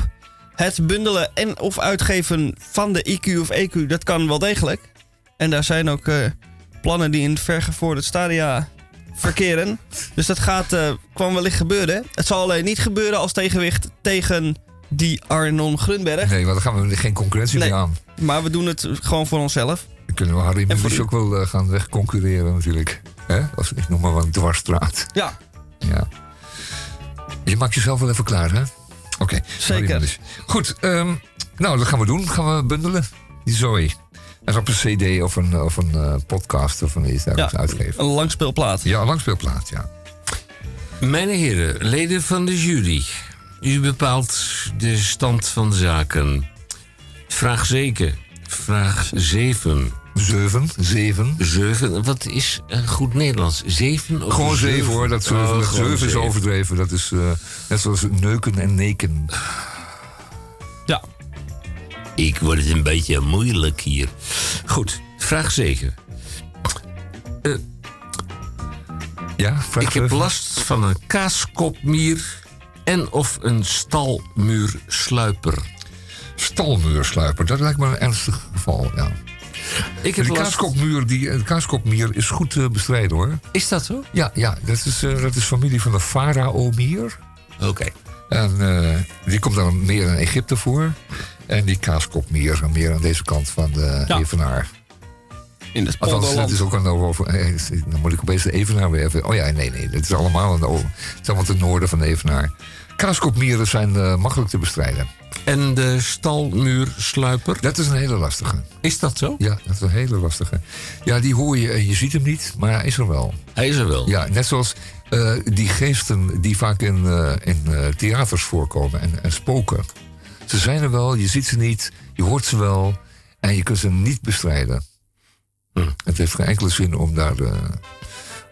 Het bundelen en of uitgeven van de IQ of EQ, dat kan wel degelijk. En daar zijn ook eh, plannen die in vergevorderd stadia verkeren. Dus dat gaat, eh, kwam wellicht gebeuren. Het zal alleen niet gebeuren als tegenwicht tegen die Arnon Grunberg. Nee, want dan gaan we geen concurrentie Nee. meer aan. Maar we doen het gewoon voor onszelf. Dan kunnen we Harry Mulisch ook wel eh, gaan wegconcurreren natuurlijk. Hè? Als, ik noem maar wat een dwarsstraat. Ja, Ja. Je maakt jezelf wel even klaar, hè? Oké. Zeker. Goed, ehm, nou, dat gaan we doen. Gaan we bundelen. Die Zoe. En op een cd of een, of een eh, podcast of een iets dergelijks Ja. uitgeven. een langspeelplaat. Ja, een langspeelplaat, ja. Mijn heren, leden van de jury. U bepaalt de stand van zaken. Vraag zeker. Vraag 7. Zeven, zeven. 7. Wat is een goed Nederlands? 7 of Gewoon zeven hoor, dat zeven, Oh, dat is overdreven. Dat is eh, net zoals neuken en neken. Ja. Ik word het een beetje moeilijk hier. Goed, vraag 7. Ja, vraag Ik heb last van een kaaskopmier en of een stalmuursluiper. Stalmuursluiper, dat lijkt me een ernstig geval, ja. Ik heb De last... kaaskopmuur, die, de kaaskopmier is goed te bestrijden hoor. Is dat zo? Ja, ja dat, is, eh, dat is familie van de faraomier. Oké. En eh, die komt dan meer in Egypte voor. En die kaaskopmier meer aan deze kant van de Ja. Evenaar. In de Althans, het Polderland. is ook aan de over. eh, Dan moet ik opeens de Evenaar weer even. Oh ja, nee, nee. Het is allemaal aan de over. Het is allemaal ten noorden van de Evenaar. Kaaskopmieren zijn eh, makkelijk te bestrijden. En de stalmuursluiper? Dat is een hele lastige. Is dat zo? Ja, dat is een hele lastige. Ja, die hoor je en je ziet hem niet, maar hij is er wel. Hij is er wel. Ja, net zoals eh, die geesten die vaak in, eh, in eh, theaters voorkomen en, en spoken. Ze zijn er wel, je ziet ze niet, je hoort ze wel en je kunt ze niet bestrijden. Hm. Het heeft geen enkele zin om daar, eh,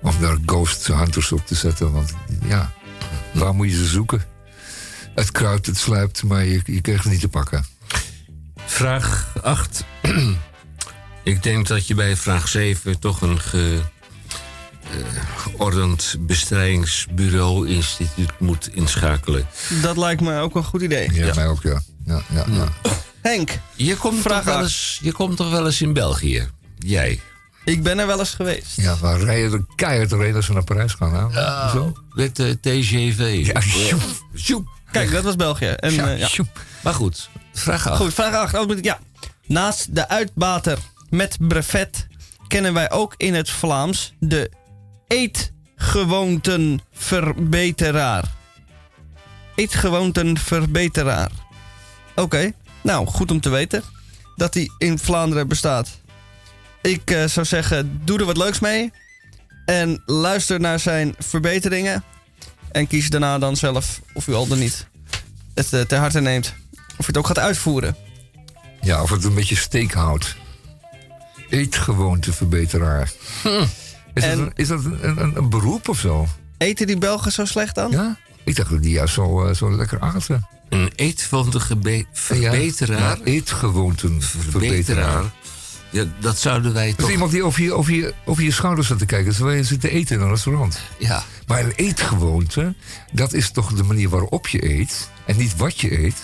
om daar ghost hunters op te zetten, want ja, waar moet je ze zoeken? Het kruipt, het sluipt, maar je, je krijgt het niet te pakken. Vraag 8. [clears throat] Ik denk dat je bij vraag 7 toch een ge, eh, geordend bestrijdingsbureau instituut moet inschakelen. Dat lijkt me ook een goed idee. Ja, mij ook, ja. ja, ja, ja. Henk, Je komt, Vraag toch wel eens, je komt toch wel eens in België? Jij? Ik ben er wel eens geweest. Ja, waar rijden de keihard reden als ze naar Parijs gaan? Hè? Zo? Met de TGV. Ja, sjoep. Sjoep. Kijk, dat was België. En, Ja, eh, ja. Maar goed, vraag 8. Goed, vraag 8. Oh, moet ik- ja. Naast de uitbater met brevet kennen wij ook in het Vlaams de eetgewoontenverbeteraar. Eetgewoontenverbeteraar. Oké, nou goed om te weten dat die in Vlaanderen bestaat. Ik eh, zou zeggen, doe er wat leuks mee. En luister naar zijn verbeteringen. En kies daarna dan zelf of u al dan niet het eh, ter harte neemt. Of je het ook gaat uitvoeren. Ja, of het een beetje steek houdt. Eetgewoonteverbeteraar. Is, En- dat, een, is dat een, een, een beroep of zo? Eten die Belgen zo slecht dan? Ja? Ik dacht dat die juist zo, eh, zo lekker aten. Een eetwandige be- verbeteraar. Ja, eetgewoonten verbeteraar. verbeteraar. Ja, dat zouden wij Dat toch... is iemand die over je, over, je, over je schouders zit te kijken terwijl je zit te eten in een restaurant. Ja, Maar een eetgewoonte, dat is toch de manier waarop je eet en niet wat je eet.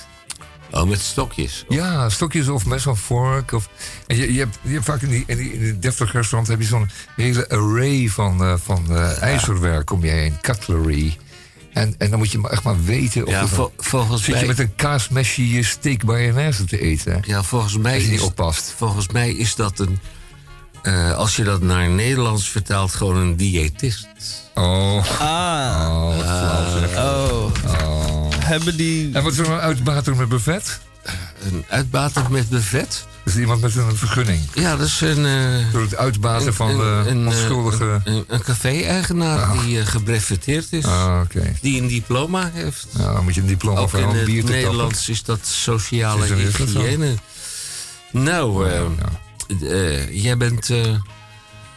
oh, met stokjes. Ja, stokjes of mes of vork. Of, en je, je, hebt, je hebt vaak in die, in die, in die deftig restaurant heb je zo'n hele array van, eh, van eh, ijzerwerk om je heen, cutlery. En, en dan moet je maar echt maar weten of Ja, vol- volgens zit je met een kaasmesje je steak mayonaise te eten. Ja, volgens mij Als je niet is, oppast. volgens mij is dat een... eh, als je dat naar Nederlands vertaalt, gewoon een diëtist. Oh, Ah, oh, zeg. oh. Oh. Hebben die... En wat is er een uitbater met buffet? Een uitbater met buffet? Dat is iemand met een vergunning. Ja, dat is een... eh, Door het uitbaten van een- de een, eh, onschuldige... Een, een café-eigenaar die uh, gebreveteerd is. Ah, oké. Die een diploma heeft. Nou, dan moet je een diploma Ook voor in een het bier te tappen. Nederlands is dat sociale Is dat hygiëne. Nou, eh, Ja. eh, jij bent eh,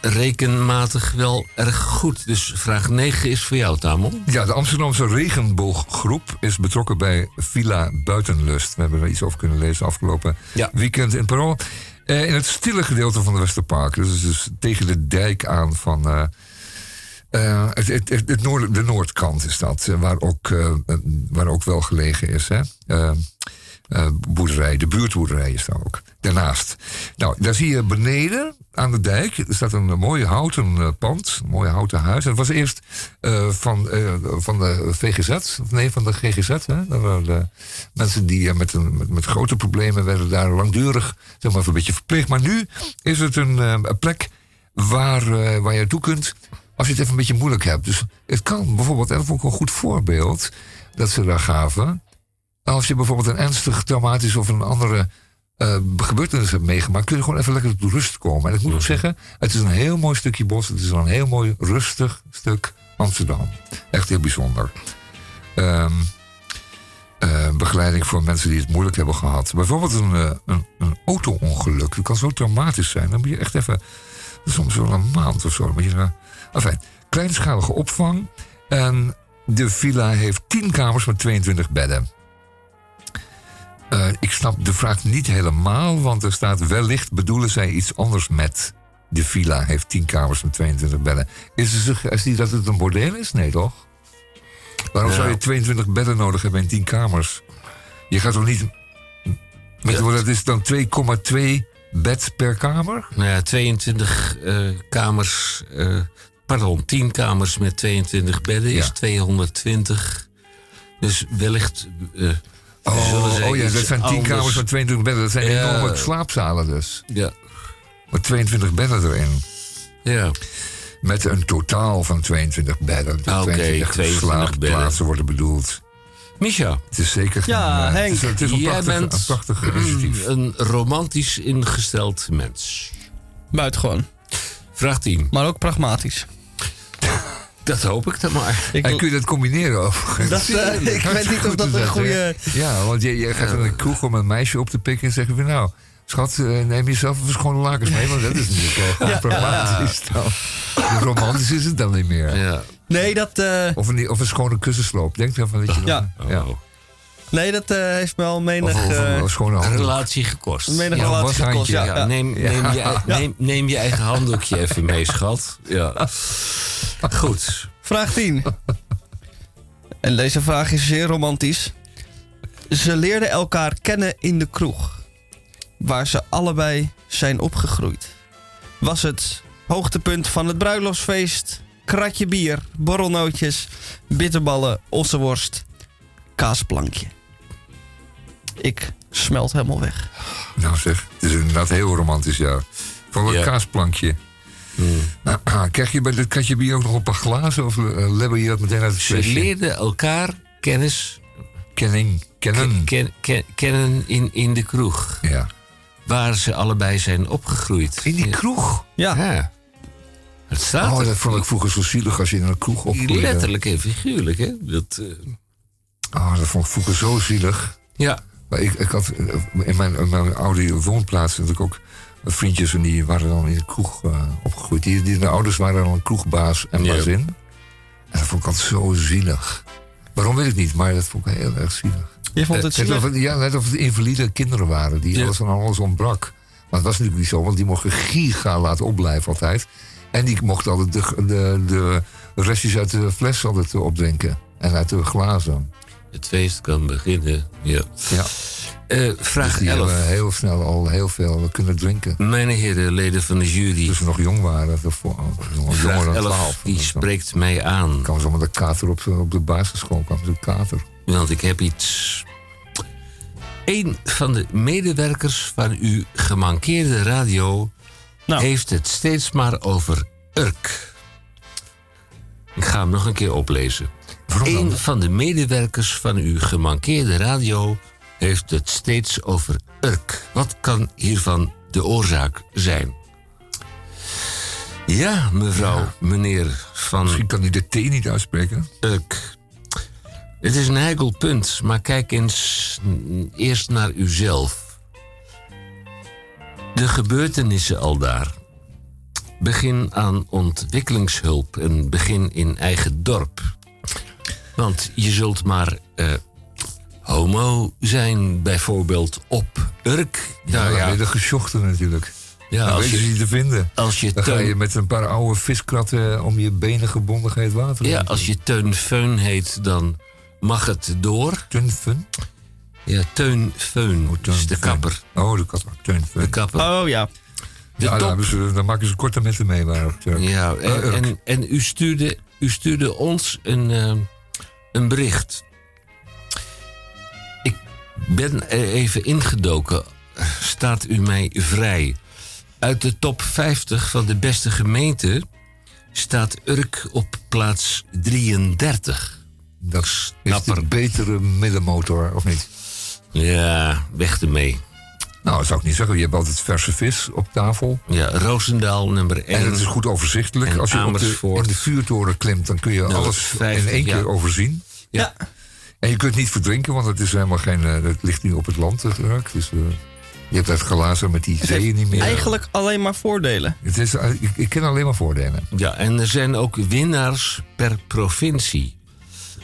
rekenmatig wel erg goed. Dus vraag 9 is voor jou, Tamon. Ja, de Amsterdamse regenbooggroep is betrokken bij Villa Buitenlust. We hebben er iets over kunnen lezen afgelopen Ja. weekend in Parool. Eh, in het stille gedeelte van de Westerpark. Dus, dus tegen de dijk aan van... eh, eh, het, het, het, het noord, de noordkant is dat, waar ook, waar ook wel gelegen is. Hè? Boerderij, de buurtboerderij is daar ook. Daarnaast. Nou, daar zie je beneden aan de dijk. Staat een mooie houten eh, pand. Een mooi houten huis. Dat was eerst eh, van, eh, van de VGZ. Nee, van de GGZ. Hè? Dat waren mensen die met, een, met, met grote problemen werden daar langdurig zeg maar, een beetje verpleegd. Maar nu is het een, plek waar, waar je naartoe kunt als je het even een beetje moeilijk hebt. Dus het kan bijvoorbeeld, en dat vond een goed voorbeeld dat ze daar gaven. Als je bijvoorbeeld een ernstig traumatisch of een andere eh, gebeurtenis hebt meegemaakt, kun je gewoon even lekker tot rust komen. En ik moet ook zeggen, het is een heel mooi stukje bos. Het is een heel mooi rustig stuk Amsterdam. Echt heel bijzonder. Ehm, eh, begeleiding voor mensen die het moeilijk hebben gehad. Bijvoorbeeld een, eh, een, een auto-ongeluk. Dat kan zo traumatisch zijn. Dan moet je echt even, soms wel een maand of zo. Dan moet je, uh, enfin, kleinschalige opvang. En de villa heeft 10 kamers met 22 bedden. Eh, ik snap de vraag niet helemaal, want er staat wellicht bedoelen zij iets anders met. De villa heeft 10 kamers met 22 bedden. Is de suggestie dat het een bordeel is? Nee, toch? Waarom Ja. zou je 22 bedden nodig hebben in 10 kamers? Je gaat toch niet. Met, Dat is dan 2,2 bed per kamer? Nou ja, 22 eh, kamers. eh, pardon, 10 kamers met 22 bedden is Ja. 220. Dus wellicht. Oh, oh ja, dat zijn 10 anders- kamers met 22 bedden. Dat zijn Ja. enorme slaapzalen dus. Ja, Met 22 bedden erin. ja. Met een totaal van 22 bedden. De Ah, oké, 22 22 slaapplaatsen bedden. worden bedoeld. Misha, Het is zeker geen, Ja, eh, Henk, Het is, het is een jij prachtig, bent een prachtig initiatief. een romantisch ingesteld mens. Buitengewoon. Vraag 10. Maar ook pragmatisch. [laughs] Dat hoop ik dan maar. Ik, En kun je dat combineren overigens? dat, eh, ik weet niet of dat een goede... Ja, want je, je gaat in een kroeg om een meisje op te pikken en zeggen van nou... Schat, eh, neem jezelf even schone lakens mee, want dat is natuurlijk wel [laughs] pragmatisch dan. Romantisch is het dan niet meer. Ja. Nee, dat, eh, Of, een, of een schone kussensloop. Denk ervan dat je nog... Ja. ja. Oh. Nee, dat eh, heeft me al menig, of een, eh, relatie gekost. menig Ja, relatie gekost. Ja, Ja, ja. Neem, neem, je, [laughs] neem, neem je eigen handdoekje even mee, schat. Ja. Goed. Vraag 10. En deze vraag is zeer romantisch. Ze leerden elkaar kennen in de kroeg, waar ze allebei zijn opgegroeid. Was het hoogtepunt van het bruiloftsfeest, kratje bier, borrelnootjes, bitterballen, ossenworst, kaasplankje. Ik smelt helemaal weg. Nou zeg, het is inderdaad heel romantisch, ja. Van een Ja. kaasplankje. Nou, [clears throat] krijg je bij dit katje bier ook nog een paar glazen? Of uh, lebber je dat meteen uit het Ze flesje? leerden elkaar kennis Kenning. Kennen. ken- ken- kennen in, in de kroeg. Ja. Waar ze allebei zijn opgegroeid. In die kroeg? Ja, Ja. Het staat Oh, dat vond ik vroeger zo zielig als je in een kroeg opgroeide. Letterlijk en figuurlijk, hè? Dat, eh, Oh, dat vond ik vroeger zo zielig. ja. Maar ik, ik had eh, in mijn, in mijn oude woonplaats ik ook vriendjes en die waren dan in de kroeg eh, opgegroeid. Die, die, de ouders waren dan een kroegbaas en bazin. En dat vond ik altijd zo zielig. Waarom weet ik niet, maar dat vond ik heel erg zielig. Je vond het Net zielig? of, het- ja, net of het invalide kinderen waren die Ja. alles van alles ontbrak. Maar het was natuurlijk niet zo, want die mochten giga laten opblijven altijd. En die mochten altijd de, de, de restjes uit de fles altijd opdrinken. En uit de glazen. Het feest kan beginnen. Ja. Ja. Eh, vraag Dus die 11. hebben heel snel al heel veel kunnen drinken. Mijn heren, leden van de jury. Toen ze nog jong waren. Daarvoor, jonger Vraag dan 11, 12. die Dan spreekt mij aan. kwamen ze allemaal de kater op, op de basisschool. kwamen ze de kater. Want ik heb iets. Een van de medewerkers van uw gemankeerde radio Nou. heeft het steeds maar over Urk. Ik ga hem nog een keer oplezen. Een van de medewerkers van uw gemankeerde radio heeft het steeds over Urk. Wat kan hiervan de oorzaak zijn? Ja, mevrouw, meneer van Misschien kan hij de T niet uitspreken. Urk. Het is een heikel punt, maar kijk eens eerst naar uzelf. De gebeurtenissen al daar. Begin aan ontwikkelingshulp en begin in eigen dorp. Want je zult maar eh, homo zijn, bijvoorbeeld op Urk. Ja, Nou ja. ja, de gesjochten natuurlijk. ja, dan als weet je ze je, niet te vinden. als je Dan ga je teun, met een paar oude viskratten om je benen gebonden het water ja, als je teun Feun heet, dan mag het door. Tunfun? Ja, Teun Feun, Oh, dus de Teun kapper. Oh, de kapper. Tunfun. De kapper. Oh ja. De ja, top. daar, hebben ze, daar maken ze korte metten mee. Op Turk. Ja, Eh, en, en, en u, stuurde, u stuurde ons een, eh, een bericht. Ik ben er even ingedoken. Staat u mij vrij? Uit de top 50 van de beste gemeenten staat Urk op plaats 33. dat is de betere middenmotor, of niet? Ja, weg ermee. Nou, dat zou ik niet zeggen. Je hebt altijd verse vis op tafel. Ja, Roosendaal nummer 1. En het is goed overzichtelijk. Als je op de, Amersfoort. in de vuurtoren klimt, dan kun je Nou, alles 50, in één ja. keer overzien. Ja. En je kunt niet verdrinken, want het is helemaal geen. eh, het ligt nu op het land, het. Dus eh, je hebt het glazen met die zeeën niet meer. Eigenlijk alleen maar voordelen. Het is, eh, ik, ik ken alleen maar voordelen. Ja, en er zijn ook winnaars per provincie.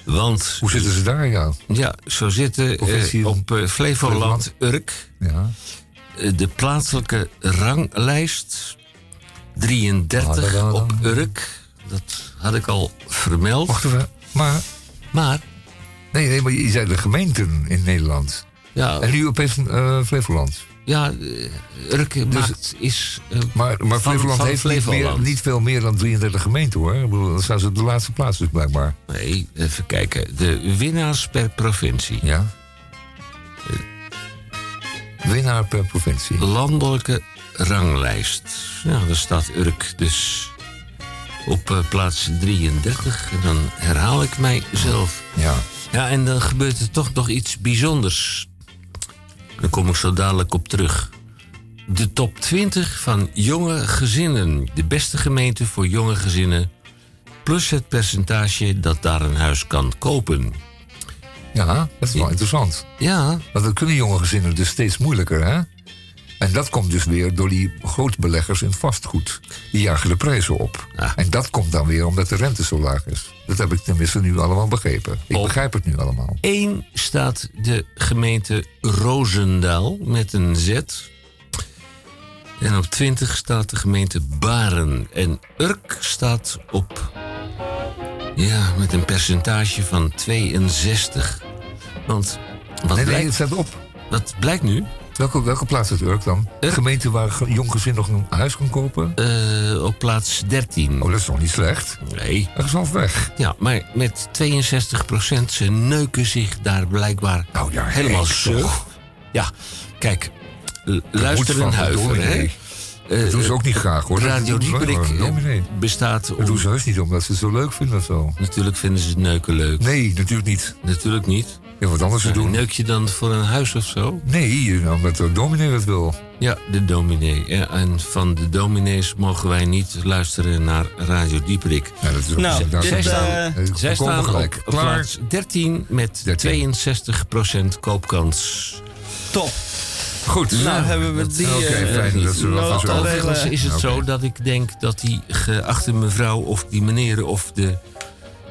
Want Hoe zitten ze daar, ja? Ja, zo zitten eh, op eh, Flevoland Urk ja. eh, de plaatselijke ranglijst 33 Tadadadam. op Urk. Dat had ik al vermeld. Wacht even. Maar, Maar nee, nee, maar je zei de gemeenten in Nederland. ja, En nu opeens Flevoland. Ja eh, Urk maakt, is eh, Maar, maar Van- Flevoland van heeft niet, meer, Flevoland. niet veel meer dan 33 gemeenten hoor. Ik bedoel, dan staan ze op de laatste plaats dus blijkbaar. nee, even kijken. De winnaars per provincie. Ja. Winnaar per provincie. Landelijke ranglijst. Ja, daar staat Urk dus op eh, plaats 33. En dan herhaal ik mijzelf. Ja. Ja, en dan gebeurt er toch nog iets bijzonders. Daar kom ik zo dadelijk op terug. De top 20 van jonge gezinnen. De beste gemeente voor jonge gezinnen. Plus het percentage dat daar een huis kan kopen. ja, dat is wel interessant. Ja, Want dat kunnen jonge gezinnen dus steeds moeilijker, hè? En dat komt dus weer door die grootbeleggers in vastgoed. Die jagen de prijzen op. Ja. En dat komt dan weer omdat de rente zo laag is. Dat heb ik tenminste nu allemaal begrepen. Ik Op- begrijp het nu allemaal. 1 staat de gemeente Roosendaal met een Z. En op 20 staat de gemeente Baren. En Urk staat op. Ja, met een percentage van 62. Want wat, Nee, het staat op. wat blijkt nu? Welke, welke plaats is Urk dan? De Urk. gemeente waar een jong gezin nog een huis kan kopen? Eh, op plaats 13. Oh, dat is nog niet slecht. Nee. Dat is wel weg. Ja, maar met 62 procent, ze neuken zich daar blijkbaar Nou ja, helemaal toch? Ja, kijk, l- luister van een de huiver, hè? Dat doen ze ook niet graag hoor. Radio Dieperik eh, bestaat Dat doen om... ze heus niet omdat ze het zo leuk vinden of zo. Natuurlijk vinden ze het neuken leuk. Nee, natuurlijk niet. Natuurlijk niet. Ja, wat anders te doen. Neuk je dan voor een huis of zo? Nee, omdat de dominee dat wil. Ja, de dominee. Ja, en van de dominees mogen wij niet luisteren naar Radio Dieperik. Ja, dat is ook Nou, is Zij volkomen staan gelijk. op Klaar. plaats 13 met 13. 62% koopkans. Top. Goed. Nou, hebben we die... Oké, eh, fijn dat ze wel van zo notadelen- Overigens is het zo dat ik denk dat die geachte mevrouw of die meneer of de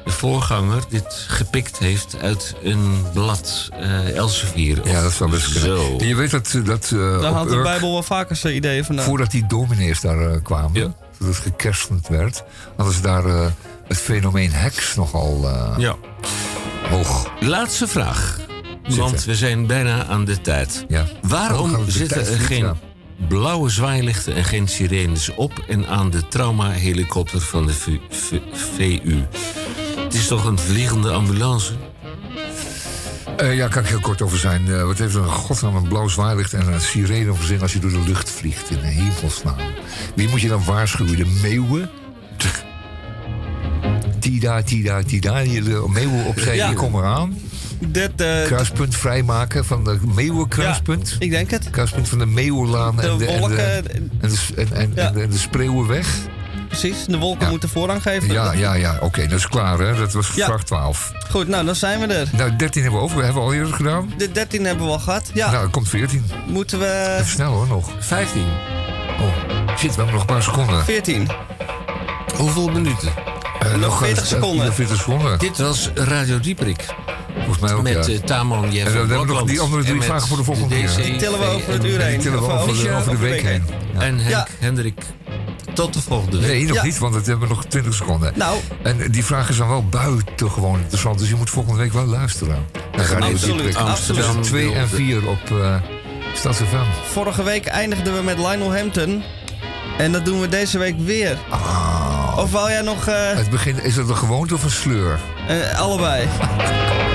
de voorganger dit gepikt heeft uit een blad uh, Elsevier. Ja, dat zou best kunnen. Zo. En je weet dat, dat uh, Daar op had de Urk, Bijbel wel vaker zijn ideeën vandaan. voordat die dominees daar eh, kwamen, Ja. toen het gekerstend werd, hadden ze daar eh, het fenomeen heks nogal eh, Ja. hoog. Laatste vraag. Want we zijn bijna aan de tijd. Ja. Waarom de zitten tijd er geen ja. blauwe zwaailichten en geen sirenes op en aan de traumahelikopter van de VU? Het is toch een vliegende ambulance? Eh, ja, kan ik heel kort over zijn. Eh, wat heeft er een godsnaam een blauw zwaarlicht en een sirene verzin als je door de lucht vliegt in de hemelsnaam? Wie moet je dan waarschuwen? De meeuwen? Tida, tida, tida. De meeuwen opzij, Ja. je kom eraan. Dit, eh, Kruispunt vrijmaken van de meeuwenkruispunt. ik denk het. Kruispunt van de Meeuwenlaan De en de, en de, wolken, en de, en, en, Ja. en de, en de Spreeuwenweg. Precies. De wolken Ja. moeten voorrang geven. Ja, ja, ja. Oké, dat is klaar, hè? Dat was Ja. vraag 12. Goed, nou, dan zijn we er. Nou, 13 hebben we over. Hebben we al eerder gedaan. De 13 hebben we al gehad. Ja, Nou, er komt 14. moeten we... Even snel hoor, nog. 15. Oh, shit, we hebben nog een paar seconden. 14. Hoeveel minuten? Eh, nog 40 eh, seconden. nog 40 seconden. Dit was Radio Dieprik. Volgens mij ook, Met ja. eh, Tamon Jeff En dan hebben we nog die andere drie vragen voor de volgende de keer. Die tillen we over het uur En heen. die tillen we over, de, over- over de week heen. Ja. En Henk, Ja. Hendrik, tot de volgende week. Nee, nog Ja. niet, want het hebben we nog 20 seconden. Nou, En die vragen zijn wel buitengewoon interessant, dus je moet volgende week wel luisteren. Dan gaan we Absoluut. Tussen 2 en 4 op uh, StadsFM. vorige week eindigden we met Lionel Hampton. En dat doen we deze week weer. Ah, Of wou jij nog... eh, het begin, is het een gewoonte of een sleur? eh, allebei. [laughs]